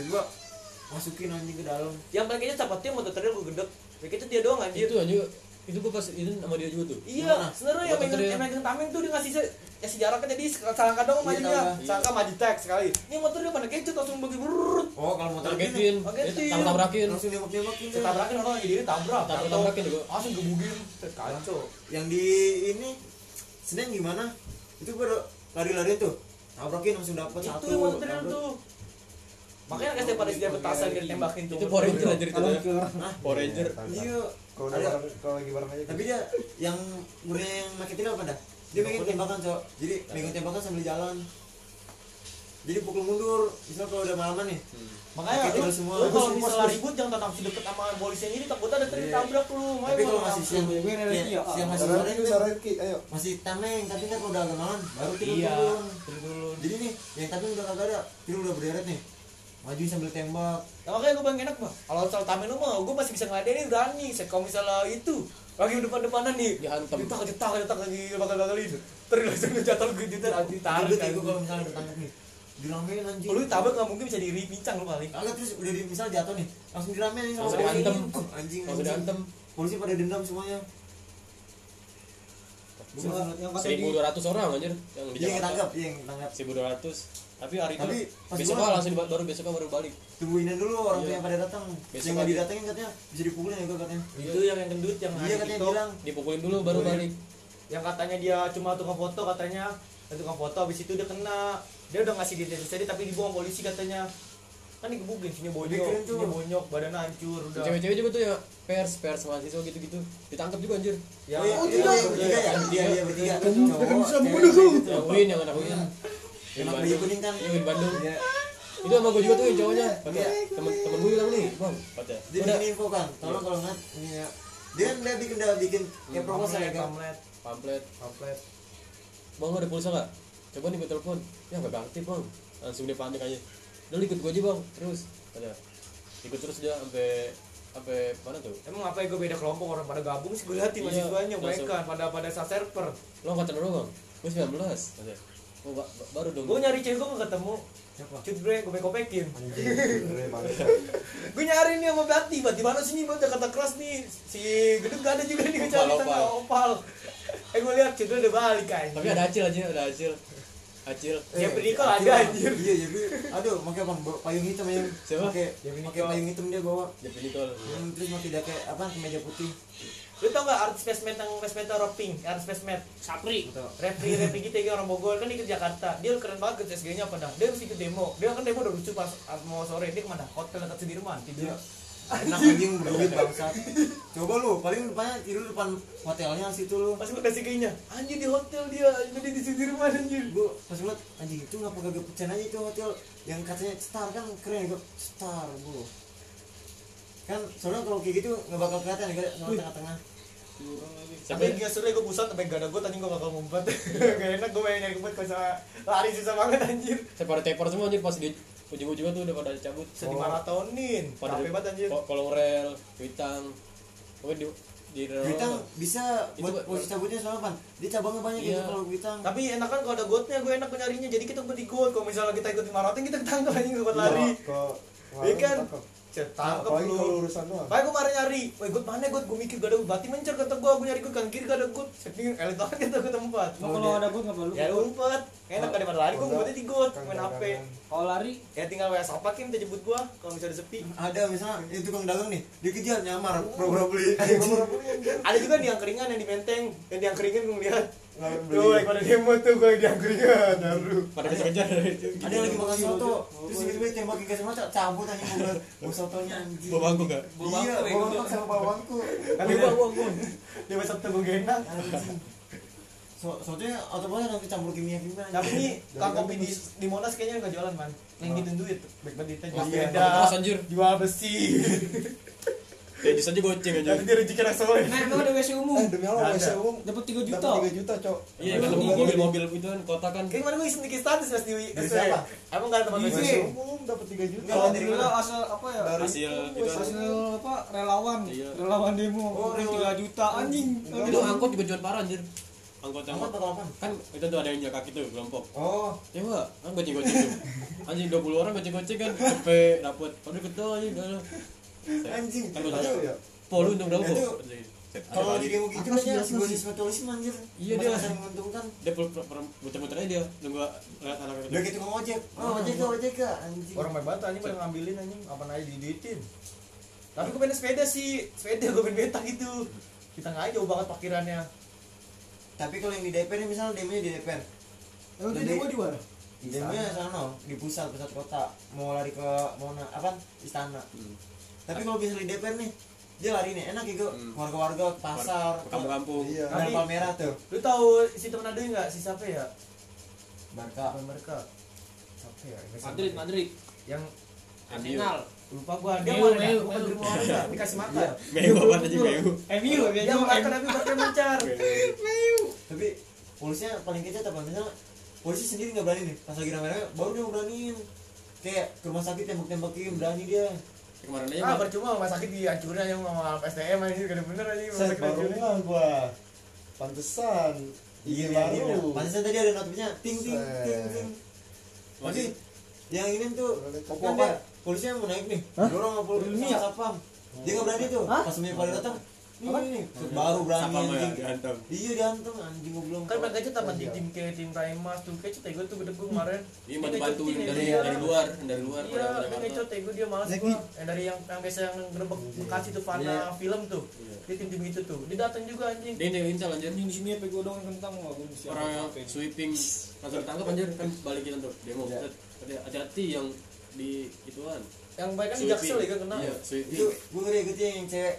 gua masukin anjing ke dalam yang paling kayaknya cepatnya motor trail gue gendek ya kayaknya dia doang anjir Itu anjir. Itu gua pas itu sama dia juga tuh. Iya, sebenarnya yang megang yang megang tameng tuh dia ngasih se- kasih jarak kan jadi selangkah dong Iya, majunya. Selangkah maju tek sekali. Ini motor dia pada kecut langsung bagi brrrr. oh kalau motor Targetin. tabrak tabrakin. langsung nembak nembakin Ketabrakin orang lagi diri tabrak. Tabrak tabrakin juga. Langsung gebugin. Kacau. yang di ini Senin gimana itu udah lari-lari tuh tabrakin langsung dapat Itu satu yang motor tuh. Makanya kasih pada dia petasan dia ditembakin tuh. Itu Power Ranger anjir itu. Kalau ya. Power Ranger. iya kalau ada kalau lagi bareng aja. tapi dia yang gue yang makin tidak apa dah dia megang tembakan cok jadi megang tembakan sambil jalan jadi pukul mundur misal kalau udah malaman nih Makanya Pakai lu, semua. lu kalau misalnya ribut jangan tatap deket sama polisi yang ini takut ada Iya. tabrak lu. tapi Makanya kalau gua masih siang Gue religi ya. siang masih sore itu kan ayo. masih tameng tapi kan kalau udah agak malam baru tidur Iya. turun Turun dulu. jadi nih yang tameng udah kagak ada tidur udah berderet nih maju sambil tembak Nah, makanya gue pengen enak mah. Kalau soal tamen lu mah, gue masih bisa ngeladenin berani. Kalau misalnya itu lagi depan-depanan nih, Dihantam. cetak cetak cetak lagi bakal gagalin. Terus langsung jatuh gue gitu anjing tarik. Ribet ya gue kalau misalnya ditangkap nih diramein anjing Lu tabrak nggak mungkin bisa diri pincang lu paling. Kagak terus udah di, misal jatuh nih langsung diramein nih sama Langsung. Uh, anjing Langsung diantem. polisi pada dendam semuanya Yang kata di 1200 orang anjir yang iya yang ketangkap iya yang ketangkap 1200. Tapi hari Tapi itu besoknya pulang- langsung diba- baru besoknya baru balik. tungguinin dulu orang tua Iya. yang pada datang Besok yang nggak didatengin katanya bisa dipukulin ya gue katanya Itu yang yang gendut yang iya ada katanya TikTok. bilang Dipukulin dulu baru Dipukulin. balik. yang katanya dia cuma tukang foto katanya dia tukang foto habis itu dia kena dia udah ngasih detail tadi tapi dibuang polisi katanya kan digebukin sini bonyok tuh. sini bonyok badan hancur udah cewek-cewek juga tuh ya pers pers mahasiswa gitu-gitu ditangkap juga anjir ya Oh iya, oh, iya, tidak iya, bertiga ya? Dia dia bertiga. Cowok, cewek, gitu. yang Win yang anak Win Yang Yang pakai baju kuning kan? Iya, di Bandung. Iya. Itu sama gue juga tuh yang cowoknya. Iya. temen temen gue bilang nih, bang, kata. Dia bikin info kan. Tolong kalau nggak ya. Dia kan dia bikin udah bikin kayak proposal ya kan. pamlet pamflet. pamlet Bang lo ada pulsa nggak? Coba nih gue telepon. Ya nggak aktif bang. Langsung dia panik aja. Udah lu ikut gue aja bang. Terus kata. Ikut terus dia sampai sampai mana tuh? emang apa ya gue beda kelompok orang pada gabung sih gue liatin masih Iya, banyak langsung. mereka pada pada saat server Lo angkatan berapa bang? Gue 19 kata. Ba- ba- baru dong. gue nyari cewek gue gak ketemu Siapa? cut bre gue kopekin Keren banget. gue nyari nih sama Bati Bati mana sih nih buat Jakarta keras nih si gedung gak ada juga nih gue Opal, cari opal. tengah opal eh gue lihat cut udah balik kan Tapi ada acil aja, ada acil. Acil. Ya, Eh, Bridikal Acil, ada, anjir. Iya, jadi aduh, pakai apa? Payung hitam ya. Siapa? Pakai Ya, pakai payung hitam dia bawa. Jadi Nicole. Hmm, terus pakai jaket apa? Kemeja putih. Lu tau gak artis Fesmet yang Fesmet Roping artis Fesmet Sapri. Repri Repri kita yang orang Bogor. Kan ikut Jakarta. Dia keren banget ke CSG nya apa dah? Dia harus ikut demo. Dia kan demo udah lucu pas mau sore. Dia ke mana? Hotel dekat Sudirman tidur. Enak anjing berduit bangsat. Coba lu, paling depannya tidur depan hotelnya situ lu. pas gue kasih kayaknya anjir di hotel dia jadi di Sudirman anjir Gue pas ngeliat anjing itu ngapa gak pecahan aja itu hotel yang katanya star kan keren gue star bu. Kan soalnya kalau kayak gitu nggak bakal kelihatan ya soalnya tengah-tengah. Tapi Sampai dia sore gue pusat sampai gak ada gue tadi gue bakal ngumpet gak enak gue pengen nyari ngumpet kalau lari susah banget anjir saya pada tepar semua anjir pas di ujung-ujungnya tuh udah pada cabut. sedih maratonin pada capek banget anjir rel, kuitang. Pokoknya di di rel. Bintang bisa Itu, buat Pak. posisi cabutnya soalnya pan. Dia cabangnya banyak Iya. gitu kalau bintang. tapi enak kan kalau ada gotnya gue enak nyarinya jadi kita ngumpet di got kalau misalnya kita ikut di maraton kita ketangkep anjing buat lari Kok Iya kan? Tangkap. Ketangkep Apalagi kalau lu urusan doang. Pakai gue kemarin nyari, woi gue mana gue, gue mikir gak ada bati mencer kata gue, gue nyari gue kan kiri gak ada gue, saking elit banget kita ke tempat. Lo kalau ada gue nggak perlu. Ya umpet, enak gak daripada lari, gue ngumpetnya di got, main HP. Kalau lari, Ya tinggal WA sapakin, kita jemput gue, kalau misalnya sepi. Ada misalnya itu tukang dagang nih, dikejar nyamar, pura-pura beli. Ada juga nih yang keringan yang di menteng, yang di yang keringan gue ngeliat. Tuh, lagi pada demo tuh gue di yang keringan, baru. pada kejar. Ada yang lagi makan soto, terus tiba-tiba tembakin ke mata, cabut aja mau bilang, mau sotonya anjing. Bawa bangku enggak? Iya, bawa bangku sama bawa bangku. Tapi gue, gue, gue, dia besok tuh gue gendang. Anjing. So, atau boleh nanti campur kimia kimia. Tapi ini kang kopi di, di Monas kayaknya nggak jualan man. Yang gitu duit, baik banget jual Oh, iya, anjir. jual besi. Ya jus aja goceng aja. Tapi dia rezeki anak soleh. nah emang ada WC umum. Eh, demi Allah, WC umum Dapat 3 juta. dapat 3 juta, Cok. Iya kan mobil-mobil itu kan kota kan. Kayak kemarin gue iseng bikin status pas di Dari siapa? Emang gak ada tempat WC? Umum dapat 3 juta. Alhamdulillah mana? asal apa ya? Dari Hasil itu Hasil apa relawan, Iya. relawan demo. Oh. 3 juta anjing. itu angkot juga jual parah anjir. Angkot bakal apa? kan itu tuh ada yang jaga kaki tuh kelompok. Oh, Ya enggak, kan goceng goceng tuh. Anjing 20 orang goceng goceng kan cepet dapet. Padahal ketol anjing enggak. anjing. Kan gue ya? Pol untung berapa? Kalau di demo gitu aja, si gue sih? anjir. Iya, dia. Masa menguntungkan. dia muter-muter aja dia nunggu lihat anak Udah itu. gitu ngomong ojek. Oh, ojek ke ojek ke anjing. Orang baik banget anjing pada ngambilin anjing, apa aja diduitin. Tapi gue pengen sepeda sih, sepeda gue pengen beta gitu. Kita nggak jauh banget parkirannya. Tapi kalau yang di DPR ini misalnya demonya di DPR. Jadi- dia demo di mana? Demonya sana di pusat pusat kota mau lari ke mana apa istana. Hmm. Tapi kalau bisa di DPR nih dia lari nih enak gitu Hmm. warga-warga ke pasar kampung-kampung. Iya. Ada Tapi- palmerah tuh Lu tahu si temen ada nggak si siapa ya? Barca mereka. Siapa ya? Siapa Madrid, ya? Madrid. Yang Arsenal. Lupa gua dia Meu, mau ada Meu, bukan Meu. di rumah warga dikasih makan. Meu apa aja meu. MU, Dia mau makan tapi pakai mencar. tapi polisinya paling kecil apa misalnya polisi sendiri nggak berani nih pas lagi rame-rame baru dia beraniin kayak ke rumah sakit tembak-tembakin berani dia Kemarin aja Ah, percuma rumah sakit dihancurin aja sama SDM aja gak ada bener aja rumah sakit baru hancurin. nggak gua. Pantesan. iya Iya iya baru. pantesan tadi ada notifnya ting ting ting ting tapi yang ini tuh kan dia polisinya mau naik nih dorong sama polisi Ini sama ya? satpam dia nggak berani tuh pas punya pada datang nih, nih baru berani ya anjing dihantam. iya dihantam anjing gue belum Kan mereka aja tamat di tim kayak tim Primas tuh kayak cete gue tuh gede gue kemarin. Iya bantu-bantu Dia dari dari luar, dari luar Iya, ngecot ya gue dia malas gue. Yang dari yang yang biasa yang gerbek Bekasi tuh Fana Iya. film tuh. Iya. Dia tim tim itu tuh. Dia datang juga anjing. Dia yang anjir. Anjing di sini apa gue doang kentang nggak gue mesti Orang sweeping langsung ditangkap anjir kan balikin tuh demo. Iya. Hati-hati yang di ituan yang baik kan di jaksel ya kan kena. Iya itu gue ngeri ikutnya yang cewek.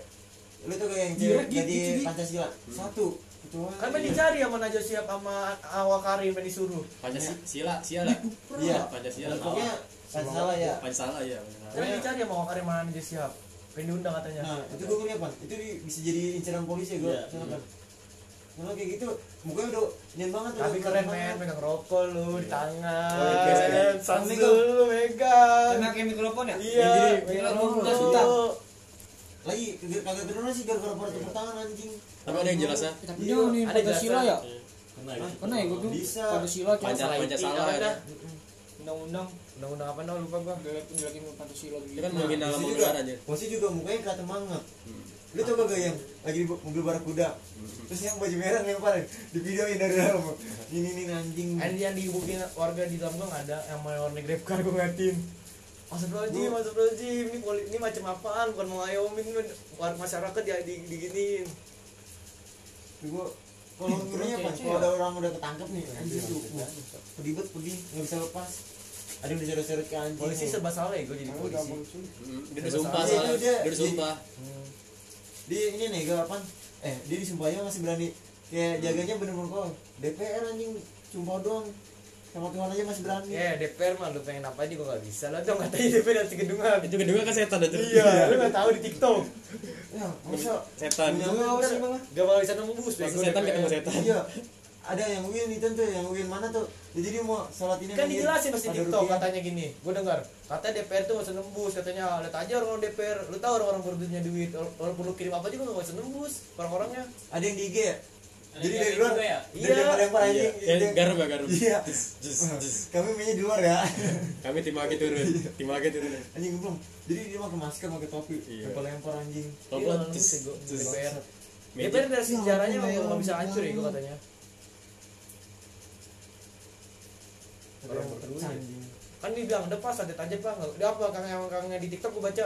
Lu tuh kayak yang cewek gitu, jadi gitu. pancasila? Satu. Itu kan main dicari sama Najwa Shihab sama Awak Karim main disuruh. Pancasila, sila, iya. Pancasila, pokoknya pancasila ya. Pancasila ya. kan dicari sama Awak Karim sama Najwa Shihab pengen diundang katanya. Nah itu gue ngeri apa itu di- bisa jadi inceran polisi gue Iya. Kalau kayak gitu, mukanya udah nyen banget tuh, tapi keren men. Megang rokok lu di tangan. Oh, iya, sambil lu megang. Kena kayak mikrofon ya? iya. Jadi, megang rokok. sudah. Lagi kagak kagak turun sih gara-gara pada tepuk tangan anjing. tapi ada yang jelas ya? Tapi Iya, jangan nih ada Pancasila jelasan. ya? Kena ya. Kena ya gue tuh Bisa. Pancasila cuma Pancasila, salah Pancasila ya. undang-undang. Undang-undang apa dah lupa gua. Jelekin Pancasila itu kan Nah, menghina situ juga, negara aja. Posisi juga mukanya kelihatan banget. Lu coba gak yang lagi di mobil barakuda, terus yang baju merah lempar di videoin dari dalam. Ini ini anjing. ada yang dibukin warga di dalam gang ada yang mau warna grab car gua ngeliatin Astagfirullahaladzim, astagfirullahaladzim, ini, poli- ini macam apaan, bukan mengayomi, ini masyarakat ya di, diginiin Tuh gua kalau ngerinya apa? Kalau ada orang udah ketangkep nih, anjing tuh. Pedih banget, pedih, nggak bisa lepas. Ada yang diseret-seret ke anjing. Polisi serba salah ya gue jadi polisi. Hmm, dia udah sumpah Iya, soalnya itu dia. dia udah sumpah Dia ini nih gak apa? Eh, dia disumpahnya masih berani. Kayak jaganya bener-bener kok DPR anjing sumpah doang. Sama Tuhan aja masih berani. Ya DPR mah lu pengen apa aja gue gak bisa lah dong katanya DPR dari gedungan itu kedua kan setan aja Iya, lu gak tahu di TikTok. Ya masa? Setan. Sih DPR? bang? Gak bakal bisa nembus Masa setan ketemu setan. Iya ada yang win itu tuh yang win mana tuh? Dia jadi mau salat ini Kan lagi dijelasin pasti TikTok katanya gini. Gue dengar Katanya DPR tuh gak bisa nembus Katanya lihat aja orang-orang DPR Lu tahu orang-orang berduitnya duit Orang perlu kirim apa juga gak bisa nembus Orang-orangnya. Ada yang di IG ya? Jadi yang dari luar ya? dari Iya. lempar-lempar iya. anjing ya, Dia- garam ya garam? Iya. Kami mainnya di luar ya. Kami tim agi turun tim agi turun. Anjing belum jadi dia pakai masker pakai topi. Iya. anjing. Kalau Iya, ya gue jus. DPR. DPR dari sejarahnya Ya, gak bisa ya, hancur ya ya. gue katanya orang anjing kan dia bilang udah pas santet aja nggak dia apa kang yang kangnya di tiktok gue baca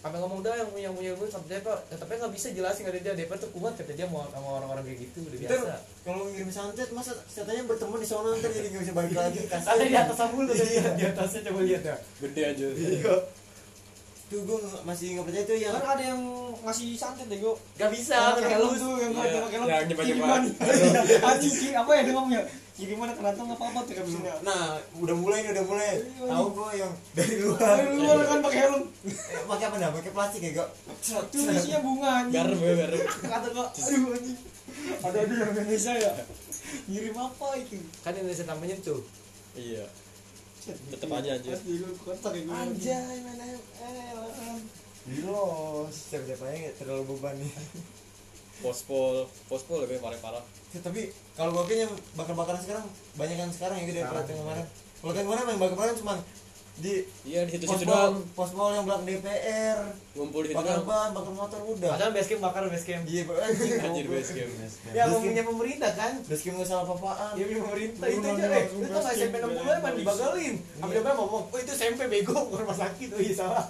apa ngomong dah yang punya punya gue pak Ya, tapi nggak bisa jelasin kata dia DPR tuh kuat kata dia mau sama orang-orang kayak gitu udah biasa kalau ngirim santet masa setannya berteman di sana ntar jadi nggak bisa balik lagi ada kasihan di atas sambul tuh di atasnya coba lihat ya gede aja iya tuh gue masih nggak percaya tuh yang Kan ada yang ngasih santet deh gue nggak bisa pakai helm nembus. tuh yang Iya, ada pakai helm. Yang nyepa-nyepa. kiriman anjing ki- apa ya dia ngomongnya kiriman keraton apa apa tuh kapsinya nah udah mulai nih udah mulai. Iya, tahu gue yang dari luar dari luar. kan pakai helm. Eh, pakai apa dah? Pakai plastik ya kok itu isinya bunga anjing. Garam ya garam kata kok aduh anjing. Ada di Indonesia ya? Ngirim apa itu? Kan Indonesia namanya tuh iya tetep aja aja ya, gua. anjay mana eh Di los. siapa siapanya nggak terlalu beban nih pospol pospol lebih parah parah. Ya, tapi kalau gue kayaknya bakar-bakaran sekarang banyak kan sekarang ya gede yang kemarin. Kalau yang kemarin yang bakar-bakaran cuma di iya di situ situ pospol doang. pospol yang belakang DPR ngumpul di situ bakar ban bakar motor udah. Padahal basecamp bakar basecamp iya anjing anjir base game ya mau punya pemerintah kan? Basecamp nggak salah apa-apaan Ya punya pemerintah itu nggak aja nggak eh. itu tuh basecamp. SMP 60 aja mah dibagalin Apa dia ngomong oh itu SMP bego rumah sakit. Oh iya salah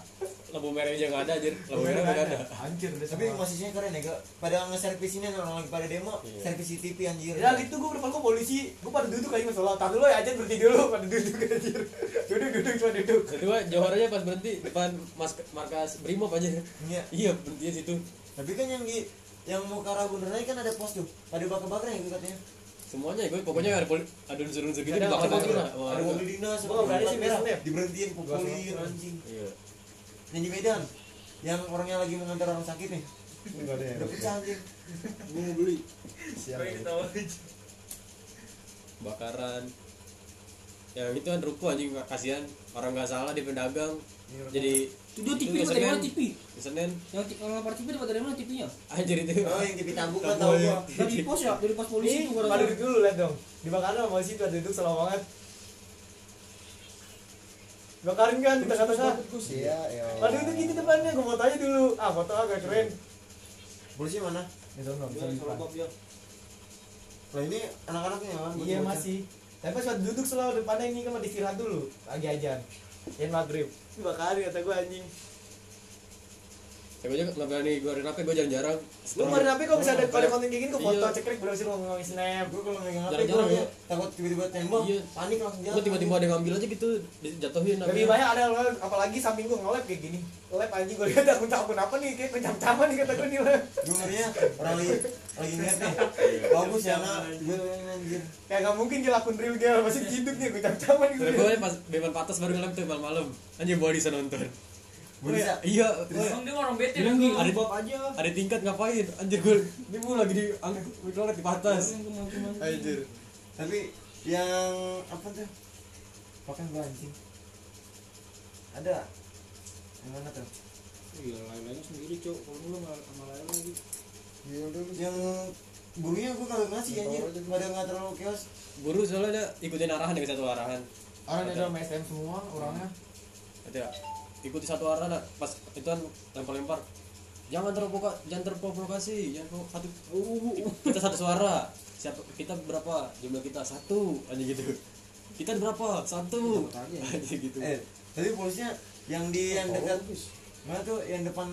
lampu merah aja nggak ada anjir. Lampu merah nggak ada. Hancur udah tapi masihnya keren ya kak. Pada nge-servis ini orang lagi pada demo Iya. servis CCTV anjir. Ya gitu gue depan gue polisi, gue pada duduk aja masalah. Tar dulu ya aja berhenti dulu, pada duduk anjir. Duduk duduk cuma duduk. itu Johor aja pas berhenti depan mas markas brimob aja. Iya. iya berhenti di situ. Tapi kan yang di yang mau ke arah bundaran kan ada pos tuh. Pada bakar-bakar ya katanya semuanya gue pokoknya ada poli ada unsur-unsur gitu Ada apa-apa bakar ada mobil dinas nggak berani sih merah. Diberhentiin sama. anjing. Iya yang di Medan. Yang orangnya lagi mengantar orang sakit nih. Enggak ada yang udah pecah anjing. Gue mau beli. Siap. bakaran. Ya itu kan ruko anjing. Kasihan. Orang nggak salah di pedagang. Jadi itu dia TV itu dari mana. TV di Senin yang yang lapar TV dapat dari mana TV-nya anjir itu. Oh yang TV tabung kan tahu iya. gua. Dari pos ya dari pos polisi Ini tuh gua pada rasa duduk dulu lihat dong. Dibakarin sama situ ada duduk selalu banget. Bakarin kan di tengah-tengah. Iya, ya. Pada duduk gitu depannya, gue foto aja dulu. Ah foto agak keren. polisi mana Itu nong. lah ini anak-anaknya kan Iya masih. Tapi pas duduk selalu depannya ini kan mau istirahat dulu. Lagi ajan. Yang maghrib. Dibakarin kata gue anjing. Saya aja nggak berani keluarin HP, gue jarang-jarang. Lu kemarin apa kok bisa ada kalau konten kayak gini gue foto Iya. cekrek berhasil ngomongin snap. gue kalau megang HP gue ya. takut tiba-tiba tembok Iya. panik langsung jalan Gue tiba-tiba ada yang ngambil aja gitu, dijatuhin. Lebih banyak ada apalagi samping gue nge-lab kayak gini. Nge-lab anjing gue lihat akun akun apa nih kayak kencam-caman nih kata gue nih lah. gue ngerinya orang lagi lagi ngeliat nih bagus ya nak gue anjir Kayak gak mungkin dia akun real girl masih hidup nih kencam-caman gitu. Gue pas beban patas baru ngelem tuh malam-malam. Anjir bawa bisa nonton. Gue bisa Iya, Emang dia orang bete Bilang ada aja. Ada tingkat ngapain? Anjir gue ini gue lagi di angkat mikrolet di atas. anjir tapi yang apa tuh pakai gue anjing ada yang mana tuh Iya, lain-lainnya sendiri, Cok. Kalau lu sama lain lagi. Iya yang gurunya gue kagak ngasih anjir pada nggak terlalu chaos Guru soalnya dia ikutin arahan dari satu arahan. Orang ada dalam STM semua orangnya. Itu ya. Ikuti satu arahan lah. pas itu kan lempar-lempar. Jangan terprovokasi, jangan terprovokasi, jangan satu uh, kita satu suara. Siapa kita berapa? Jumlah kita satu aja gitu. Kita berapa? Satu. Aja gitu. eh tapi polisinya yang di yang dekat mana tuh yang depan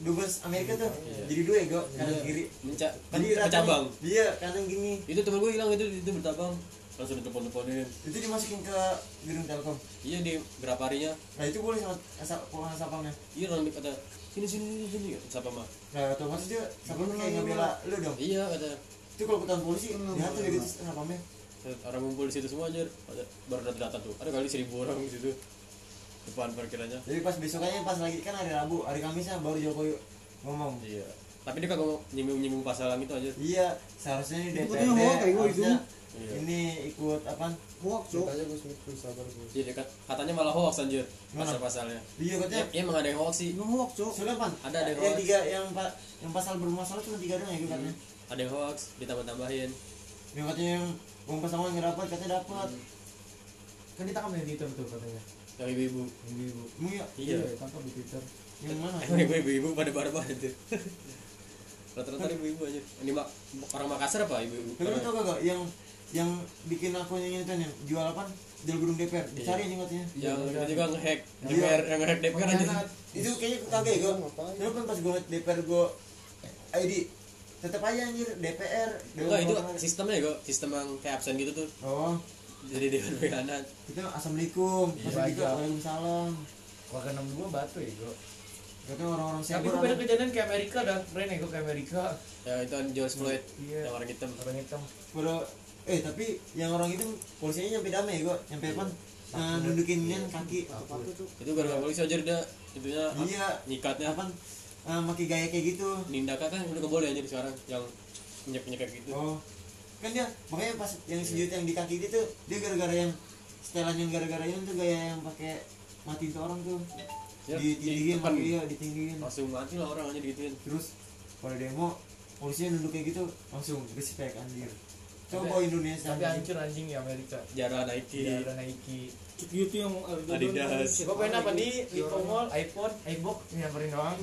dubes Amerika tuh jadi dua ya gue kanan kiri Menca tadi cabang. dia kanan gini Itu temen gue hilang itu itu bertabang. Langsung ditelepon-teleponin. itu dimasukin ke gedung telkom? Iya di berapa harinya? nah itu boleh sama asal pulang sapamnya Iya orang kata sini sini sini sini siapa mah? nah otomatis dia sapamnya kayak ngebela lu dong? Iya kata. Itu kalau ketahuan polisi dihantu dia gitu sapamnya orang ngumpul di situ semua aja ada baru data data tuh. Ada kali seribu orang di situ. Depan parkirannya. Jadi pas besokannya pas lagi kan hari Rabu hari Kamisnya baru Jokowi ngomong. Iya. Tapi dia kagak nyinggung nyinggung pasal itu aja iya seharusnya ini DPRD gue harusnya Iya. ini ikut apa? Hoax, Cok. Ceritanya gue Smith tuh sabar gue. iya dia kat- katanya malah hoax anjir. Pasal pasalnya. Iya ya, katanya. Ya emang ada yang hoax sih. Emang hoax, Cok. soalnya pan? Ada, ada yang yang hoax. tiga yang pa- yang pasal bermasalah cuma tiga doang ya gue katanya. Ada yang hoax ditambah tambahin yang katanya yang uang pesangon yang dapat katanya dapat. Kan ditangkap di Twitter tuh katanya. yang ibu-ibu. Ibu-ibu. emang ya? Iya. Tangkap di Twitter. yang mana? Emang ibu ibu pada barbar itu. Rata-rata ibu-ibu aja. Ini mak orang Makassar apa ibu-ibu? Tapi lu tau gak? Yang yang bikin akun yang itu yang jual apa? Jual gedung DPR dicari anjing katanya yang itu juga ngehack Iya. DPR yang ngehack DPR aja. Itu kayaknya kagak ya gue lu kan pas gue ngeliat DPR gue ID tetap aja anjir DPR enggak itu sistemnya kok sistem yang kayak absen gitu tuh. Oh. Jadi dewan pengkhianat kita assalamualaikum Iya, assalamualaikum aja. waalaikumsalam. Warga 62 batu ya gue. katanya orang-orang Tapi cyber gue beda apa- kejadian ke Amerika dah. Keren ya gue ke Amerika. ya itu kan George Floyd Iya. yang orang hitam. Orang hitam. pada eh tapi yang orang itu polisinya nyampe damai ya gue nyampe apa? Nah, nundukin kan kaki. itu gara-gara polisi aja dia itunya iya. Nyikatnya. Apa? Eh, pakai gaya kayak gitu. Nindakan kan udah nggak boleh aja sekarang yang nyek nyek gitu. Oh. Kan dia makanya pas yang sujud yang di kaki itu dia gara-gara yang setelan yang gara-gara yang tuh gaya yang pakai matiin tuh orang tuh. Ya, ditindihin ditekan. pakai iya ditindihin. Langsung mati lah orang aja digituin. Terus pada demo polisinya nunduk kayak gitu langsung respect anjir coba Indonesia Tapi hancur anjing di Amerika. jarang Nike Ya ada Nike. Gitu yang Adidas. Gue pengen apa di Lipo Mall, iPhone, iBook nyamperin doang.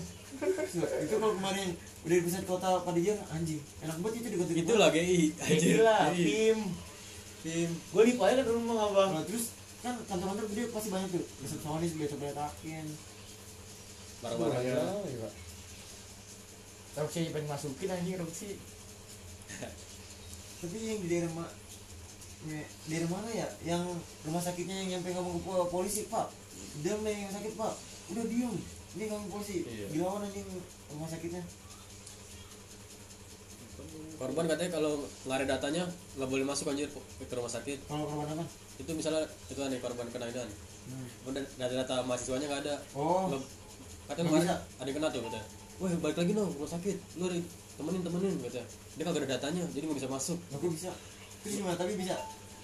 itu kalau kemarin udah di pusat kota Padijang anjing enak banget itu di kota itu lah GI Gila, PIM. tim Gue lipo aja ke rumah abang. Nah, terus kan kantor-kantor gede pasti banyak tuh resepsionis biasa beletakin barang-barangnya Iya. Roxy pengen masukin anjing Roxy. tapi yang di daerah ma ya, daerah mana ya? Yang rumah sakitnya yang nyampe ngomong ke po- polisi pak. Dia yang sakit pak. Udah diem. Ini ngomong polisi. Iya. gila anjing rumah sakitnya? Korban katanya kalau nggak ada datanya nggak boleh masuk anjir ke rumah sakit. Kalau korban apa? Itu misalnya itu nih korban kena ini Hmm. Kemudian data-data mahasiswanya nggak ada. Oh. Nggak- katanya kemarin ada kena tuh katanya. Wah balik lagi dong rumah sakit. Lu temenin temenin katanya. Dia kagak ada datanya jadi nggak bisa masuk. Aku bisa. Terus gimana? Tapi bisa.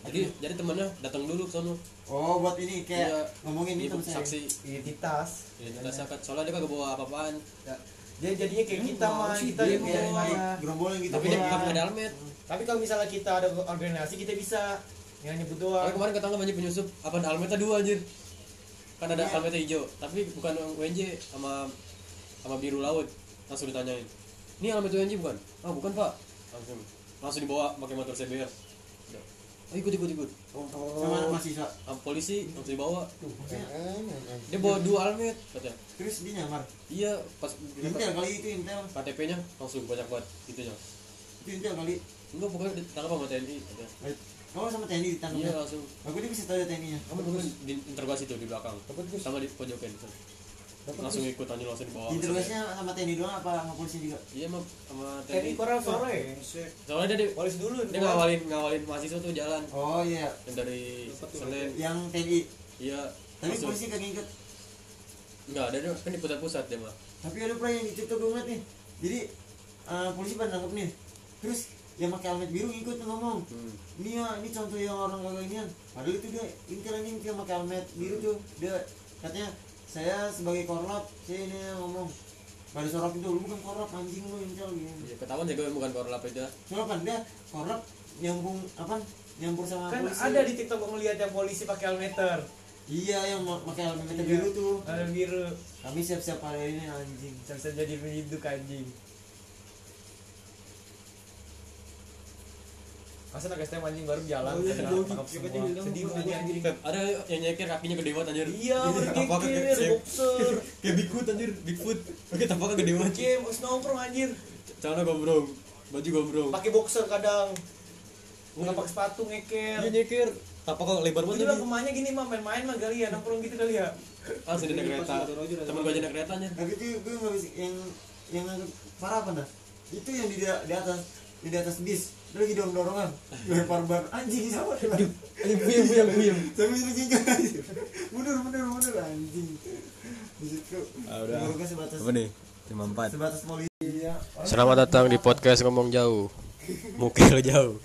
Jadi jadi temennya datang dulu ke sono oh buat ini kayak Iya. ngomongin Iya, itu misalnya saksi. Identitas. identitas zakat soalnya dia kagak bawa apa-apaan. Jadi jadinya kayak kita mah, kita di kayak gerombolan gitu. Tapi dia kagak ada helmet. Tapi kalau misalnya kita ada organisasi kita bisa. Yang nyebut doang. Kemarin ketangkap banyak penyusup. Apa helmetnya dua anjir? Kan ada Iya. helmetnya hijau. Tapi bukan WNJ sama sama biru laut. Langsung ditanyain ini helmet WNJ bukan? Ah bukan pak. Langsung. Langsung dibawa pakai motor CBR oh, ikut ikut ikut. Sama mahasiswa. Ah, polisi langsung dibawa. Maksudnya, dia bawa dua almet katanya terus dia nyamar? Iya pas intel kali itu intel. KTP-nya langsung banyak banget itunya itu intel kali. Enggak pokoknya ditangkap sama TNI katanya. Eh, kamu sama TNI ditangkap iya ya? langsung. Aku dia bisa tahu ya TNI nya kamu terus di interogasi tuh di belakang. Sama di pojokan langsung ikut aja langsung dibawa. Interogasinya sama TNI doang apa sama polisi juga? Iya emang sama TNI TNI koran sore soalnya dia di- polisi dulu dia ngawalin ngawalin mahasiswa tuh jalan. Oh iya. Yang dari Senen. Yang TNI iya. Tapi polisi kagak ngikut enggak ada dia kan di pusat-pusat dia mah tapi ada pernah yang di TikTok gue ngeliat nih. Jadi eh, polisi pada nangkep nih. Terus yang pakai helmet biru ngikut ngomong. Hmm. ini ya ini contoh yang orang kagak inian padahal itu dia intel anjing dia pakai helmet biru tuh. Dia katanya saya sebagai korlap saya ini ngomong pada sorok itu lu bukan korlap anjing lu intel gitu. Ya, ketahuan gue bukan korlap itu. Soalnya kan dia korlap nyambung apa nyampur sama kan polisi. ada di tiktok gue ngeliat yang polisi pakai helmeter iya yang pakai helmet Iya. biru tuh. helmet biru. Kami siap-siap pada ini anjing. Bisa jadi penyiduk anjing masa anak STM anjing baru jalan Oh, iya, kena sedih. tangkap Iya, semua. sedih banget anjing. ada yang nyeker kakinya gede banget anjir. Iya berkikir kayak- boxer. kayak Bigfoot anjir. Bigfoot. Oke tampaknya gede banget game nongkrong anjir. Celana gombrong baju gombrong. Pakai boxer kadang. Nggak pakai sepatu ngeker. Dia nyeker. Tampaknya lebar Gue banget juga lagi kemanya gini mah main-main mah kali ya nongkrong gitu kali ya? Langsung di naik kereta. Temen gue aja naik kereta anjir. tapi itu gue nggak bisa yang yang parah apa dah itu yang di atas di atas bis dia lagi dorong dorongan. Lempar ban. Anjing sama anjing puyeng puyeng puyeng sampai sini jingga mundur mundur mundur anjing. Di situ. Ah, udah. sebatas nih? 54 sebatas polisi Iya. Selamat datang di podcast ngomong jauh. Mukil jauh.